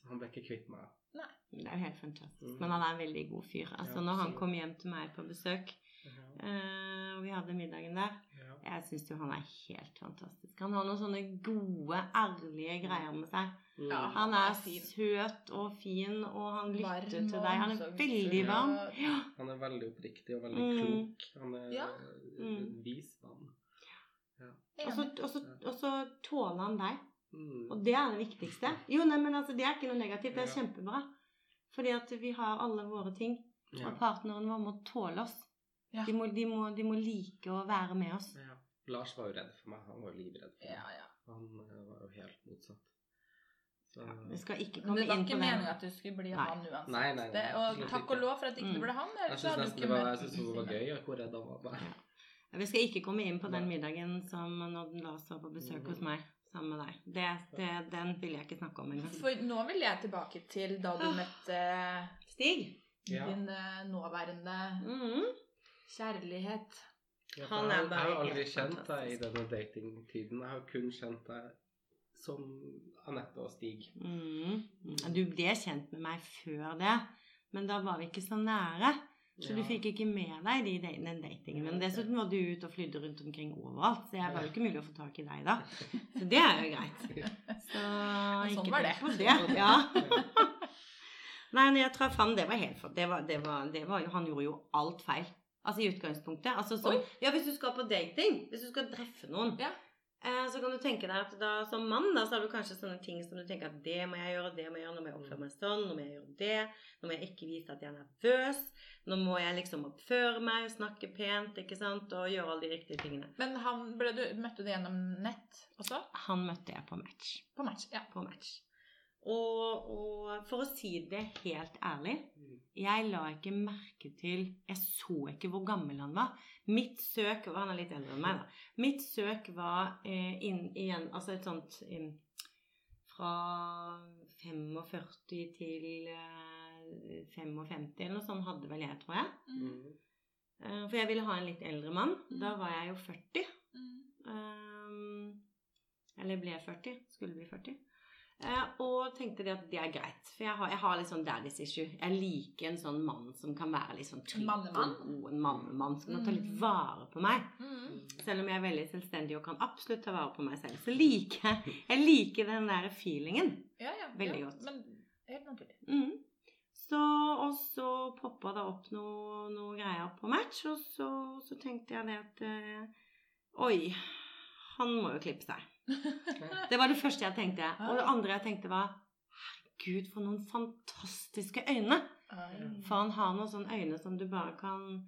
Så han ble ikke kvitt meg. Nei. Det er jo helt fantastisk. Mm. Men han er en veldig god fyr. Altså, Ja, når han kom hjem til meg på besøk, Ja. eh, og vi hadde middagen der, Ja. jeg syns jo han er helt fantastisk. Han har noen sånne gode, ærlige greier med seg. Mm. Ja, Han Han er er søt og fin, og han lytter Varm til deg. Han er veldig varm. Ja. Han er veldig oppriktig og veldig Mm. klok. Han er Ja. Mm. vis mann. Og så, og, så, tåler han deg. Mm. Og det er det viktigste. Jo, nei, men altså, det er ikke noe negativt. Det er Ja. kjempebra. Fordi at vi har alle våre ting. Ja. Og partneren vår må tåle oss. Ja. De, må, de, må, de må like å være med oss. Ja. Lars var jo redd for meg. Han var jo livredd for meg. Ja, ja. Han eh, var jo helt motsatt. Så, Vi skal ikke komme inn på det var ikke meninga at du skulle bli Nei. han uansett. Nei, nei, nei, det, og takk ikke. og lov for at ikke Mm. du ble han. jeg syns nesten det var, jeg synes det var gøy hvor redd han var. Ja. Vi skal ikke komme inn på den middagen som når Lars var på besøk Mm. hos meg sammen med deg. Det, det, den vil jeg ikke snakke om engang. For nå vil jeg tilbake til da du Ah. møtte Stig? Ja. din eh, nåværende Mhm. kjærlighet. Ja, Han er har- bare jeg har aldri kjent deg i denne datingtiden. Jeg har kun kjent deg som Anette og Stig. Mm. Du ble kjent med meg før det, men da var vi ikke så nære. Så du fikk ikke med deg de, den datingen. Men dessuten var du ute og flydde rundt omkring overalt, så jeg var jo ikke mulig å få tak i deg da. Så det er jo greit. Så sånn ikke var det. på det. Ja. Nei, når jeg traff han, det var helt for det var, det var, det var Han gjorde jo alt feil. Altså i utgangspunktet. Altså så, ja, hvis du skal på dating, hvis du skal treffe noen, Ja. Eh, så kan du tenke deg at da som mann da, så har du kanskje sånne ting som du tenker at det må jeg gjøre, det må jeg gjøre, nå må jeg oppføre meg sånn, nå må jeg gjøre det, nå må jeg ikke vise at jeg er nervøs, nå må jeg liksom oppføre meg, snakke pent, ikke sant, og gjøre alle de riktige tingene. Men han, ble du, møtte du gjennom nett også? Han møtte jeg på match. På match? Ja. På match. Og, og for å si det helt ærlig, Mm. jeg la ikke merke til Jeg så ikke hvor gammel han var. Mitt søk og Han er litt eldre enn meg, da. Mitt søk var eh, inn igjen Altså et sånt inn, Fra 45 til eh, 55 eller noe sånt hadde vel jeg, tror jeg. Mm. Eh, for jeg ville ha en litt eldre mann. Mm. Da var jeg jo 40. Mm. Um, eller ble 40. Skulle bli 40. Eh, og tenkte det at det er greit. For jeg har, jeg har litt sånn daddy's issue. Jeg liker en sånn mann som kan være litt sånn trygg Mannemann? og god. En mannemann som kan ta litt Mm. vare på meg. Mm. Selv om jeg er veldig selvstendig og kan absolutt ta vare på meg selv, så liker jeg Jeg liker den der feelingen. Ja, ja. Veldig ja, godt. Men helt naturlig. Mm. Så, og så poppa det opp noe, noe greier på match, og så, så tenkte jeg det at øh, Oi, han må jo klippe seg. Det var det første jeg tenkte. Og det andre jeg tenkte var Herregud, for noen fantastiske øyne. For han har noen sånne øyne som du bare kan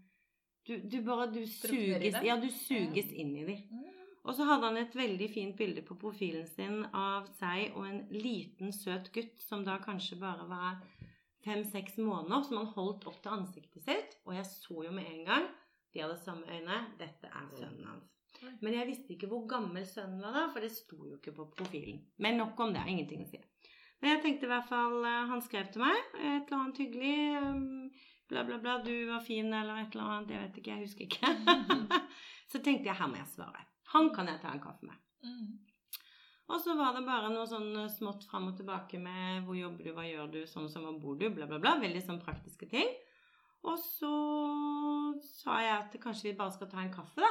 Du, du bare du suges, ja, du suges inn i dem. Mm. Og så hadde han et veldig fint bilde på profilen sin av seg og en liten, søt gutt som da kanskje bare var fem-seks måneder, som han holdt opp til ansiktet sitt. Og jeg så jo med en gang de hadde samme øyne. Dette er sønnen hans. Men jeg visste ikke hvor gammel sønnen var da, for det sto jo ikke på profilen. Men nok om det. Ingenting å si. Men jeg tenkte i hvert fall eh, Han skrev til meg et eller annet hyggelig. um, Bla, bla, bla. Du var fin, eller et eller annet. Jeg vet ikke. Jeg husker ikke. så tenkte jeg her må jeg svare. Han kan jeg ta en kaffe med. Mm. Og så var det bare noe sånn smått fram og tilbake med hvor jobber du, hva gjør du, sånn som hvor bor du, bla, bla, bla. Veldig sånn praktiske ting. Og så sa jeg at kanskje vi bare skal ta en kaffe, da.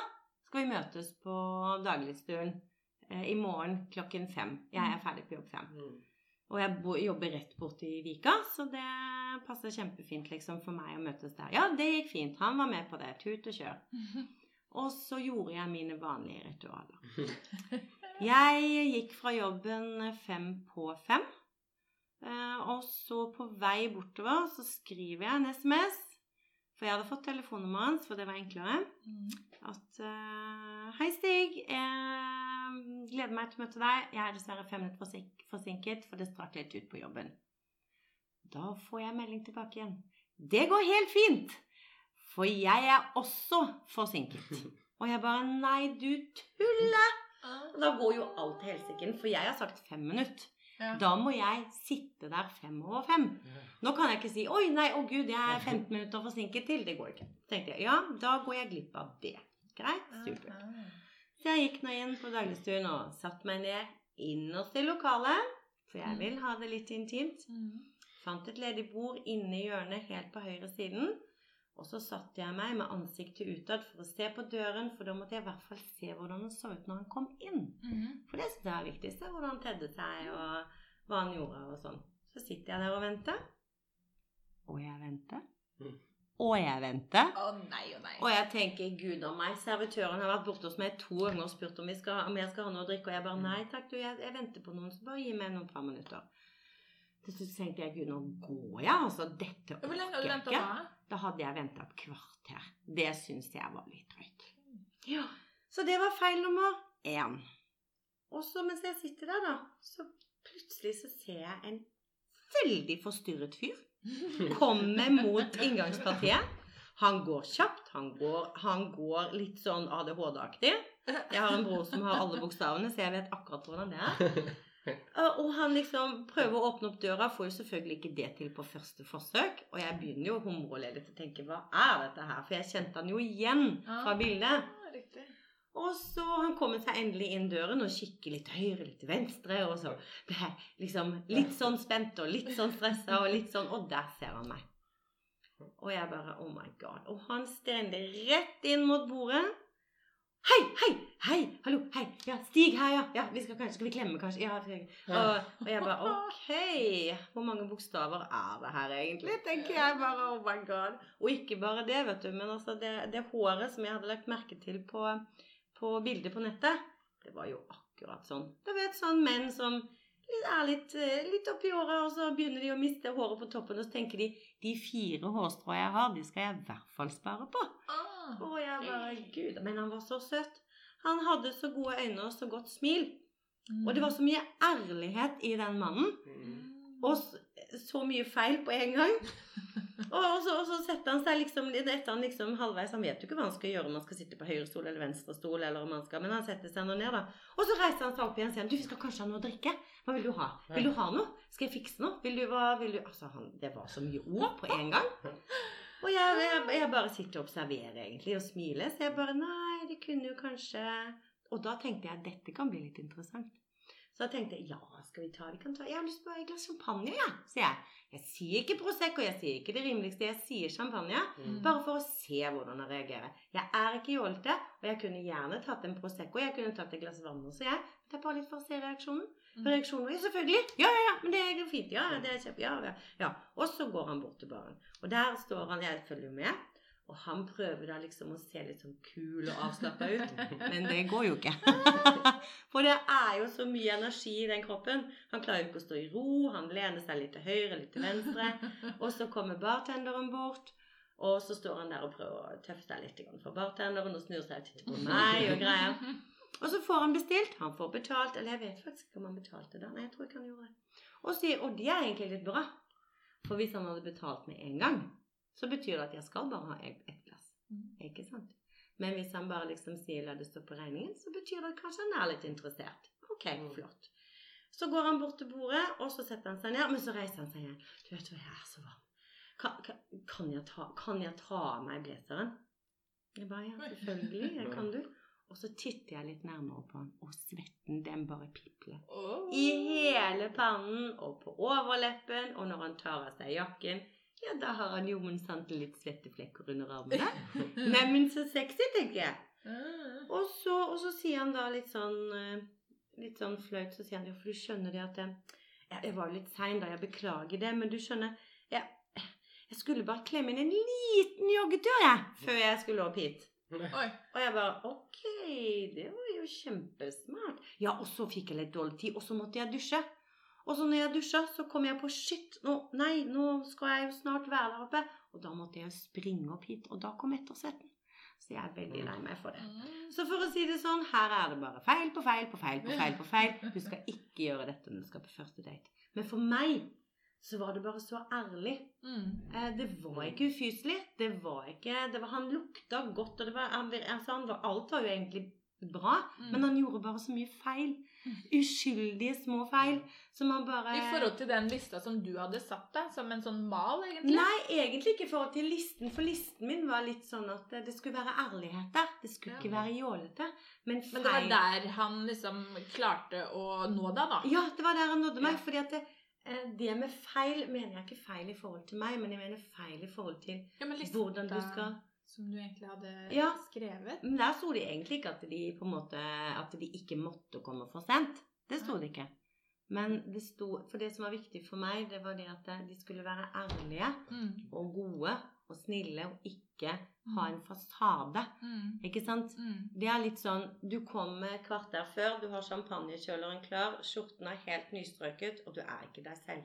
Skal vi møtes på dagligstuen eh, i morgen klokken fem. Jeg er ferdig på jobb fem. Mm. Og jeg jobber rett borti Vika, så det passer kjempefint liksom for meg å møtes der. Ja, det gikk fint. Han var med på det. Tut og kjør. Og så gjorde jeg mine vanlige ritualer. Jeg gikk fra jobben fem på fem. Eh, og så på vei bortover så skriver jeg en SMS. For jeg hadde fått telefonnummeret hans, for det var enklere. Mm. At uh, Hei, Stig. Jeg gleder meg til å møte deg. Jeg er dessverre fem minutter forsinket, for det strakk litt ut på jobben. Da får jeg melding tilbake igjen. Det går helt fint, for jeg er også forsinket. Og jeg bare Nei, du tuller! Da går jo alt til helsike, for jeg har sagt fem minutter. Ja. Da må jeg sitte der fem over fem. Nå kan jeg ikke si 'oi, nei, å gud, jeg er 15 minutter forsinket til'. Det går ikke. tenkte jeg. Ja, da går jeg glipp av det. Greit. Supert. Så jeg gikk nå inn på dagligstuen og satte meg ned innerst i lokalet. For jeg vil ha det litt intimt. Mm. Fant et ledig bord inne i hjørnet helt på høyre siden. Og så satte jeg meg med ansiktet utad for å se på døren, for da måtte jeg i hvert fall se hvordan han så ut når han kom inn. Mhm. For det synes er viktigst, er hvordan han tedde seg, og hva han gjorde, og sånn. Så sitter jeg der og venter. Og jeg venter. Mm. Og jeg venter. Å nei og nei. Og jeg tenker, gud om meg, servitøren har vært borte hos meg to ganger og spurt om, skal, om jeg skal ha noe å drikke, og jeg bare, nei takk, du, jeg, jeg venter på noen, så bare gi meg noen par minutter. Til slutt tenkte jeg, gud, nå går jeg, altså, dette orker jeg ikke. da? Hadde jeg ventet et kvarter. Det syns jeg var litt drøyt. Ja, så det var feil nummer én. Og så mens jeg sitter der da, så plutselig så ser jeg en veldig forstyrret fyr komme mot inngangspartiet. Han går kjapt, han går, han går litt sånn ADHD-aktig. Jeg har en bror som har alle bokstavene, så jeg vet akkurat hvordan det er. Og han liksom prøver å åpne opp døra, får jo selvfølgelig ikke det til på første forsøk. Og jeg begynner jo å humre og tenke hva er dette her? For jeg kjente han jo igjen fra bildet. Og så han kommer seg endelig inn døren og kikker litt til høyre, litt til venstre, og så ble jeg liksom litt sånn spent og litt sånn stressa og litt sånn Og der ser han meg. Og jeg bare Oh my God. Og han stender rett inn mot bordet. Hei, hei, hei, hallo, hei, ja, stig her, ja, ja, vi skal kanskje, skal vi klemme kanskje, ja, og, og jeg bare, ok, hvor mange bokstaver er det her egentlig, tenker jeg bare, oh my god. Og ikke bare det, vet du, men altså det, det håret som jeg hadde lagt merke til på, på bildet på nettet, det var jo akkurat sånn. Du vet, sånn menn som er litt, eh, litt oppi året, og så begynner de å miste håret på toppen, og så tenker de, de fire hårstrå jeg har, de skal jeg i hvert fall spare på. Ah, Og jeg bare, gud, men han var så søt. Han hadde så gode øyne og så godt smil. Og det var så mye ærlighet i den mannen. Mm. Og så, så mye feil på en gang. Og, og, så, og så setter han seg liksom etter han liksom halvveis. Han vet jo ikke hva han skal gjøre, om han skal sitte på høyre stol eller venstre stol. eller om han skal, Men han setter seg nå ned, da. Og så reiser han seg opp igjen og sier du, vi skal kanskje ha noe å drikke. Hva vil du ha? Vil du ha noe? Skal jeg fikse noe? Vil du, hva, vil du? Altså, han, Det var så mye ord på en gang. Og jeg, jeg, jeg bare sitter og observerer egentlig og smiler. Så jeg bare Nei, det kunne jo kanskje Og da tenkte jeg dette kan bli litt interessant. Så da tenkte jeg ja, skal vi ta vi kan ta, Jeg har lyst på et glass champagne, ja, sier jeg. Jeg sier ikke Prosecco, jeg sier ikke det rimeligste, jeg sier champagne. Mm. Bare for å se hvordan han reagerer. Jeg er ikke jålete, og jeg kunne gjerne tatt en Prosecco. Jeg kunne tatt et glass vann også, jeg. Det er bare litt for å se reaksjonen. Mm. Reaksjonen ja, selvfølgelig. Ja, ja, ja, men det er fint. Ja, det er kjempe, ja, ja, ja. Og så går han bort til baren. Og der står han, jeg følger med. Og han prøver da liksom å se litt sånn kul og avslappa ut. Men det går jo ikke. For det er jo så mye energi i den kroppen. Han klarer jo ikke å stå i ro. Han lener seg litt til høyre, litt til venstre. Og så kommer bartenderen bort. Og så står han der og prøver å tøffe seg litt for bartenderen og snur seg og titter på meg og greier. Og så får han bestilt. Han får betalt. Eller jeg vet faktisk ikke om han betalte det. Nei, jeg tror ikke han gjorde det. Og, sier, og det er egentlig litt bra. For hvis han hadde betalt med en gang, så betyr det at jeg skal bare ha ett et glass. Mm. Ikke sant? Men hvis han bare liksom sier 'la det stå på regningen', så betyr det at kanskje han er litt interessert. Ok, Mm. flott. Så går han bort til bordet, og så setter han seg ned. Men så reiser han seg igjen. 'Du vet hva, jeg er så varm. Kan, kan, kan, jeg, ta, kan jeg ta av meg blazeren?' Jeg bare 'ja, selvfølgelig. Jeg kan du'. Og så titter jeg litt nærmere på han, og svetten den bare pipler. Oh. I hele pannen og på overleppen, og når han tar av seg jakken, ja, da har han jo sant litt svetteflekker under armene. Neimen, så sexy, tenker jeg. Ah. Og så, og så sier han da litt sånn eh, Litt sånn flaut, så sier han ja, for du skjønner det at jeg, jeg, jeg var litt sein da, jeg beklager det, men du skjønner jeg, jeg skulle bare klemme inn en liten joggetur, jeg, før jeg skulle opp hit. Oi. Og jeg bare Ok, det var jo kjempesmart. Ja, og så fikk jeg litt dårlig tid, og så måtte jeg dusje. Og så når jeg dusja, så kom jeg på shit, nå, nei, nå skal jeg jo snart være der oppe. Og da måtte jeg springe opp hit, og da kom ettersetten. Så jeg er veldig lei meg for det. Mm. Så for å si det sånn, her er det bare feil på feil på feil på feil på feil. Du skal ikke gjøre dette når du skal på første date. Men for meg så var det bare så ærlig. Mm. Eh, Det var ikke ufyselig. Det var ikke det var, Han lukta godt, og det var, altså, han var, alt var jo egentlig bra, Mm. men han gjorde bare så mye feil. Uskyldige små feil som han bare I forhold til den lista som du hadde satt deg, som en sånn mal, egentlig? Nei, egentlig ikke i forhold til listen, for listen min var litt sånn at eh, det skulle være ærlighet der. Det skulle Ja. ikke være jålete. Men feil Men det var der han liksom klarte å nå deg, da? Ja, det var der han nådde meg. Ja. fordi at det, det med feil mener jeg ikke feil i forhold til meg, men jeg mener feil i forhold til Ja, men liksom hvordan du skal Som du egentlig hadde Ja. skrevet. Men der sto det egentlig ikke at de på en måte At de ikke måtte komme for sent. Det sto det ikke. Men det sto For det som var viktig for meg, det var det at de skulle være ærlige Mm. og gode og snille og ikke ha en fasade. Mm. Ikke sant? Mm. Det er litt sånn Du kommer kvarter før, du har champagnekjøleren klar, skjorten er helt nystrøket, og du er ikke deg selv.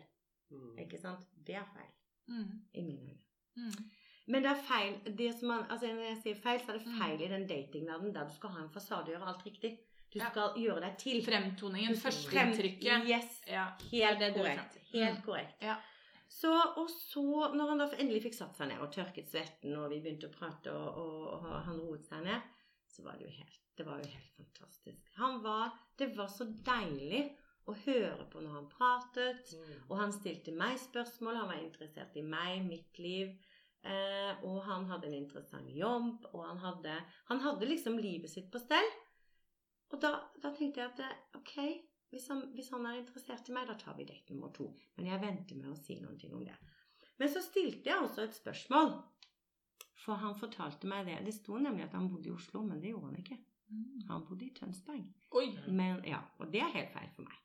Mm. Ikke sant? Det er feil. Mm. I mine øyne. Mm. Men det er feil det som man, altså Når jeg sier feil, så er det Mm. feil i den datingverdenen der du skal ha en fasade og gjøre alt riktig. Du Ja. skal gjøre deg til. Fremtoningen, Du skal frem- førsteinntrykket. Yes. Ja. Helt helt korrekt. Helt Mm. korrekt. Ja. Så, og så, når han da endelig fikk satt seg ned og tørket svetten, og vi begynte å prate, og, og, og han roet seg ned, så var det jo helt, det var jo helt fantastisk. Han var, det var så deilig å høre på når han pratet, Mm. og han stilte meg spørsmål, han var interessert i meg, mitt liv, eh, og han hadde en interessant jobb, og han hadde, han hadde liksom livet sitt på stell. Og da, da tenkte jeg at eh, ok, hvis han, hvis han er interessert i meg, da tar vi date nummer to. Men jeg venter med å si noen ting om det. Men så stilte jeg også et spørsmål. For han fortalte meg det. Det sto nemlig at han bodde i Oslo, men det gjorde han ikke. Mm. Han bodde i Tønsberg. Oi. Men, ja, og det er helt feil for meg.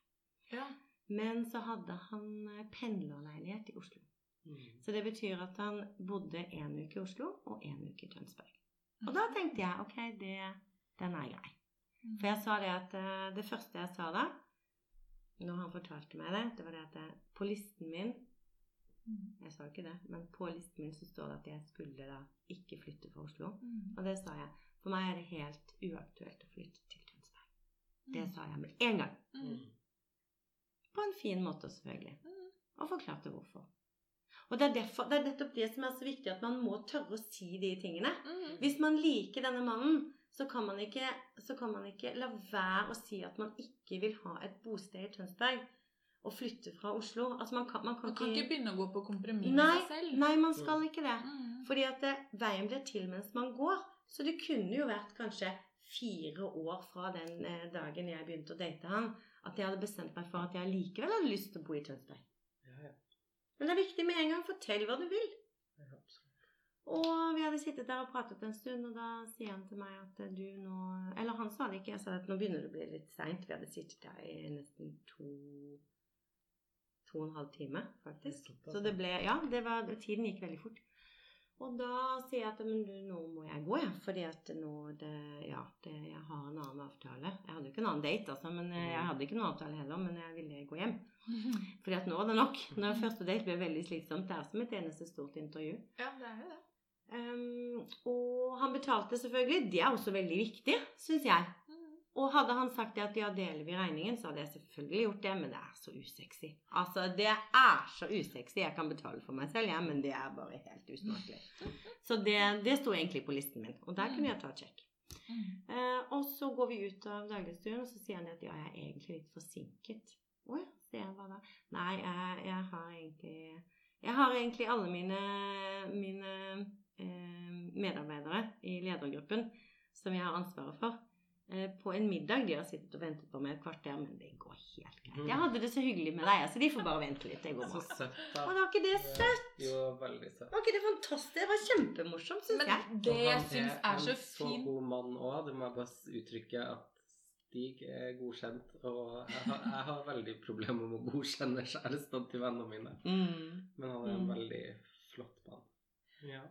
Ja. Men så hadde han eh, pendlerleilighet i Oslo. Mm. Så det betyr at han bodde en uke i Oslo og en uke i Tønsberg. Og da tenkte jeg ok, det, den er grei. Mm. For jeg sa det at eh, det første jeg sa da, når han fortalte meg det, det var det at jeg, på listen min Mm. Jeg sa jo ikke det, men på listen min så står det at jeg skulle da ikke flytte fra Oslo. Mm. Og det sa jeg. For meg er det helt uaktuelt å flytte til Tønsberg. Det Mm. sa jeg med en gang. Mm. På en fin måte, selvfølgelig. Mm. Og forklarte hvorfor. Og det er, derfor, det er nettopp det som er så viktig, at man må tørre å si de tingene. Mm. Hvis man liker denne mannen, så kan man ikke, så kan man ikke la være å si at man ikke vil ha et bosted i Tønsberg og flytte fra Oslo. Altså man kan, man kan, Man kan ikke begynne å gå på kompromiss med seg selv. nei, man skal ikke det. Mm. Fordi at det, veien blir til mens man går. Så det kunne jo vært kanskje fire år fra den eh, dagen jeg begynte å date han, at jeg hadde bestemt meg for at jeg likevel hadde lyst til å bo i Tønsberg. Ja, ja. Men det er viktig med en gang. Fortell hva du vil. ja, absolutt. Og vi hadde sittet der og pratet en stund, og da sier han til meg at du nå Eller han sa det ikke, jeg sa at nå begynner det å bli litt seint. Vi hadde sittet der i nesten to to og en halv time, faktisk. Så det ble Ja, det var, tiden gikk veldig fort. Og da sier jeg at men du, nå må jeg gå, jeg. Fordi at nå det, Ja, det, jeg har en annen avtale. Jeg hadde jo ikke en annen date, altså. Men eh, jeg hadde ikke noen avtale heller. Men jeg ville gå hjem. Fordi at nå er det nok. Når første date blir veldig slitsomt. Det er som et eneste stort intervju. Ja, det er jo det. Ehm, og han betalte selvfølgelig. Det er også veldig viktig, syns jeg. Mm. Og hadde han sagt det at ja, deler vi regningen, så hadde jeg selvfølgelig gjort det, men det er så usexy. Altså, det er så usexy. Jeg kan betale for meg selv, ja, men det er bare helt usmakelig. Så det, det sto egentlig på listen min, og der kunne jeg ta et sjekk Eh, og så går vi ut av dagligstuen, og så sier han at ja, jeg er egentlig litt forsinket. Å ja, sier jeg hva da? Nei, jeg, jeg har egentlig Jeg har egentlig alle mine, mine medarbeidere i ledergruppen som jeg har ansvaret for, eh, på en middag. De har sittet og ventet på meg et kvarter, men det går helt greit. Jeg hadde det så hyggelig med deg, så de får bare vente litt. Det går Så søtt, Og da. var ikke det søtt? Jo, veldig søtt. Var ikke det fantastisk? Det var kjempemorsomt, syns Men jeg. det jeg Han syns er så en så god mann òg. Det må jeg bare uttrykke at Stig er godkjent. Og jeg har, jeg har veldig problemer med å godkjenne kjærestene til vennene mine. Mm. Men han er en Mm. veldig flott mann. Ja.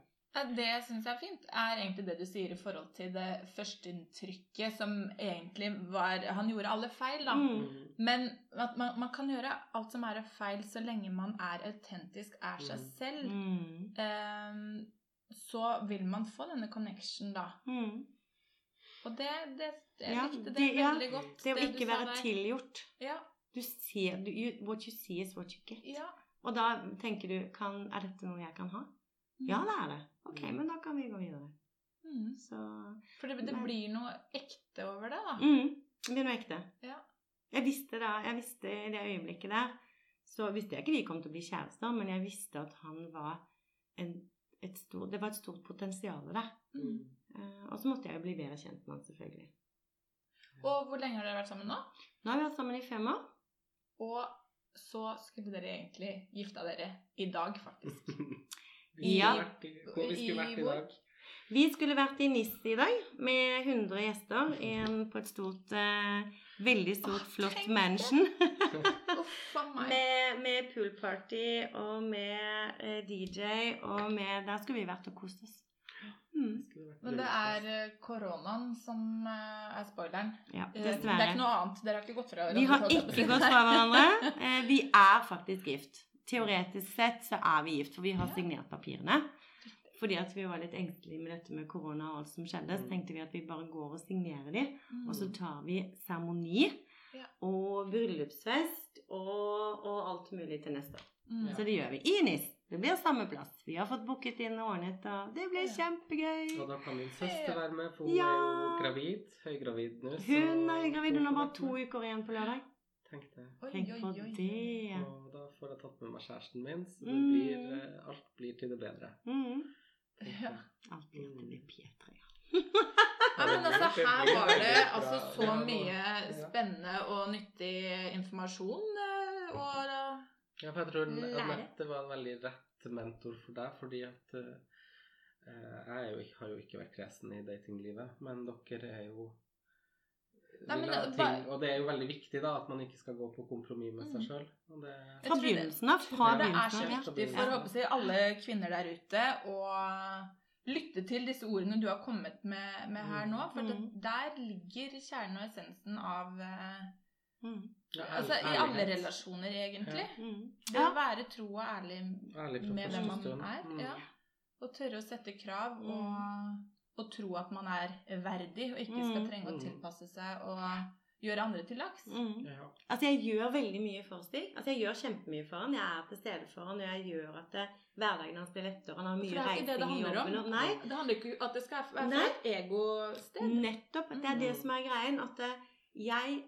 Det jeg syns er fint, er egentlig det du sier i forhold til det førsteinntrykket som egentlig var Han gjorde alle feil, da. Mm. Men at man, man kan gjøre alt som er feil, så lenge man er autentisk, er seg Mm. selv. Mm. Um, så vil man få denne connection, da. Mm. Og det, det, det Ja, likte det, det- ja, veldig godt. Det å ikke være der. tilgjort. Ja, Du ser, du, you, what you see is what you get. ja. Og da tenker du kan, Er dette noe jeg kan ha? Mm. Ja, det er det. Ok, Mm. men da kan vi gå videre. Mm. Så For det, det Men- blir noe ekte over det, da. mm, Det blir noe ekte. Ja. Jeg visste da, jeg visste i det øyeblikket der Så visste jeg ikke vi kom til å bli kjærester, men jeg visste at han var en, et stort Det var et stort potensial der. Mm. Uh, og så måtte jeg jo bli bedre kjent med han, selvfølgelig. Og hvor lenge har dere vært sammen nå? Nå har vi vært sammen i fem år. Og så skulle dere egentlig gifta dere i dag, faktisk. Vi Ja. i, hvor vi skulle vært i dag. Vi skulle vært i NIS i dag med 100 gjester i en, på et stort eh, Veldig stort, Åh, flott mansion. Med, med poolparty og med eh, DJ og med Der skulle vi vært og kost oss. Mm. Men det er eh, koronaen som eh, er spoileren. Ja, dessverre. Det er ikke noe annet. Dere har ikke gått fra Vi har ikke gått fra hverandre. Eh, Vi er faktisk gift. Teoretisk sett så er vi gift, for vi har signert papirene. Fordi at vi var litt engstelige med dette med korona og alt som skjedde, så Mm. tenkte vi at vi bare går og signerer de, Mm. og så tar vi seremoni og bryllupsfest og, og alt mulig til neste år. Mm. Så det gjør vi. I NIS. Det blir samme plass. Vi har fått booket inn og ordnet, og det blir kjempegøy. Og da kan min søster være med, for hun Ja. er jo gravid. Høygravid nå. Hun er gravid. Hun har bare to uker igjen på lørdag. Tenk det. Tenk på det. Og da får jeg tatt med meg kjæresten min, så det Mm. blir, eh, alt blir til det bedre. Mm. Ja. Alt blir til det bedre, ja. Ja, men altså, her var det altså så mye spennende og nyttig informasjon. eh, Og Ja, for jeg tror. Anette var en veldig rett mentor for deg, fordi at uh, jeg er jo, har jo ikke vært kresen i datinglivet, men dere er jo Nei, men ting, bare- Og det er jo veldig viktig da, at man ikke skal gå på kompromiss med seg Mm. sjøl. Fra begynnelsen av. Fra det er så ja. viktig for håper jeg, alle kvinner der ute å lytte til disse ordene du har kommet med, med her nå. For det, Mm. der ligger kjernen og essensen av eh, Mm. Altså i alle relasjoner, egentlig. Mm. Det å være tro og ærlig Ærlig med hvem man er. Mm. Ja. Og tørre å sette krav og, og tro at man er verdig og ikke skal Mm. trenge å Mm. tilpasse seg og gjøre andre til laks. Mm. Ja. Altså, jeg gjør veldig mye for Stig. Altså, jeg gjør kjempemye for han. Jeg er til stede for han, og jeg gjør at det, hverdagen hans blir lettere. Han har mye reising ikke det det i handler om. jobben. Og, nei, Det handler ikke om at det skal være fra et egosted. nettopp. Det er det Mm. som er greien. At eh, jeg,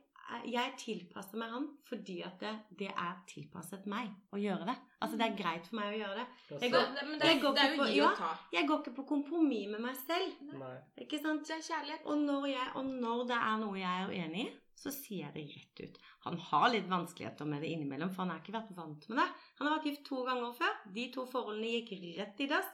jeg tilpasser meg han fordi at det, det er tilpasset meg å gjøre det. Altså, det er greit for meg å gjøre det. Jeg går- det, men det, jeg er- går det er ikke jo på- gi ja. og ta. Jeg går ikke på kompromiss med meg selv. Nei. Ikke sant? Det er kjærlighet. Og når, jeg, og når det er noe jeg er uenig i, så sier jeg det rett ut. Han har litt vanskeligheter med det innimellom, for han har ikke vært vant med det. Han har vært gift to ganger før. De to forholdene gikk rett i dass.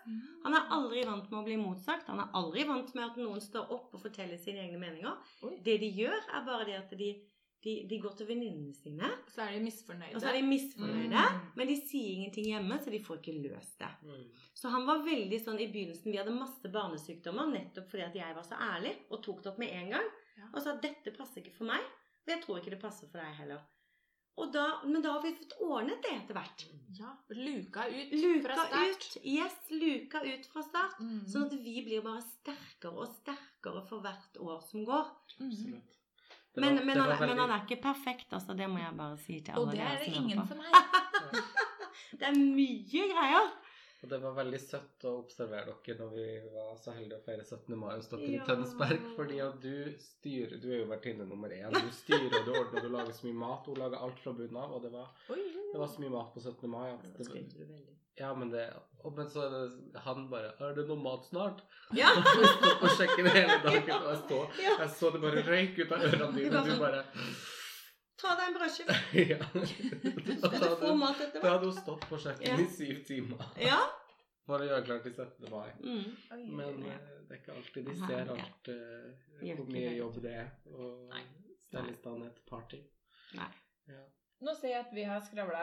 Han er aldri vant med å bli motsagt. Han er aldri vant med at noen står opp og forteller sine egne meninger. Oi. Det de gjør, er bare det at de, de, de går til venninnene sine, Så er de misfornøyde. og så er de misfornøyde. Mm. Men de sier ingenting hjemme, så de får ikke løst det. Mm. Så han var veldig sånn i begynnelsen Vi hadde masse barnesykdommer nettopp fordi at jeg var så ærlig og tok det opp med en gang. Ja. Og sa at dette passer ikke for meg, og jeg tror ikke det passer for deg heller. Og da, men da har vi fått ordnet det etter hvert. Ja, luka ut Luka fra start. ut. Yes, luka ut fra start. Mm. Sånn at vi blir bare sterkere og sterkere for hvert år som går. Mm. Absolutt. Men, men, han, veldig... men han er ikke perfekt, altså. Det må jeg bare si til alle Og det er det ingen som for meg. Det er mye greier. Og det var veldig søtt å observere dere når vi var så heldige å feire 17. mai hos dere Ja. i Tønsberg. Fordi at du styrer Du er jo vertinne nummer én. Du styrer og du ordner og du lager så mye mat. Hun lager alt fra bunnen av, og det var, Oi, det var så mye mat på 17. mai at det, var. Ja, men det og, Men så er det han bare 'Er det noe mat snart?' Ja. Og sjekker det hele dagen, og jeg, så, jeg så det bare røyk ut av ørene dine, og du bare Ta deg en brødskive. Ja. Skal du få mat etter da hadde hun stått på kjøkkenet i syv timer Ja. for å gjøre klart til 17. mai. Mm. Oi, Men oi. eh, det er ikke alltid de ser ja. alt uh, hvor mye jobb det er å stelle i stand et party. Nei. Ja. Nå ser jeg at vi har skravla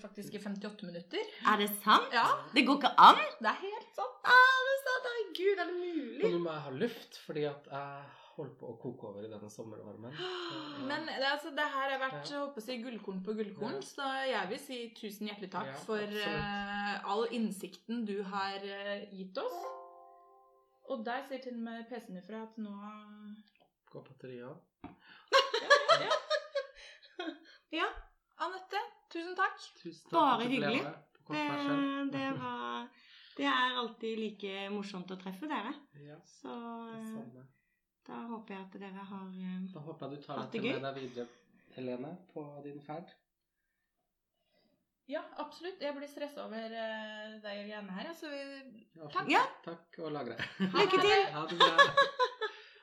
faktisk i 58 minutter. Er det sant? Ja, Det går ikke an? det er helt sant. Ah, det er sant. Herregud, er det Og mulig? nå må jeg ha luft, fordi at jeg holder på å koke over i denne sommervarmen. Så, Men det, altså, det her har vært ja. håper si, gullkorn på gullkorn, Ja. så jeg vil si tusen hjertelig takk Ja, for eh, all innsikten du har uh, gitt oss. Og der sier til og med PC-en ifra at nå Går batteriet av. Ja, ja. Anette, tusen takk. Tusen takk Bare hyggelig. på kort det, det var Det er alltid like morsomt å treffe dere. Ja, Så det eh, samme. Da håper jeg at dere har eh, Da håper jeg du tar Hatt dette det gøy? med deg videre, Helene, på din ferd. Ja, absolutt. Jeg blir stressa over deg de greiene her. Altså, vi... Ja, Takk. Ja. Takk og lagre. Lykke til! Ha det bra.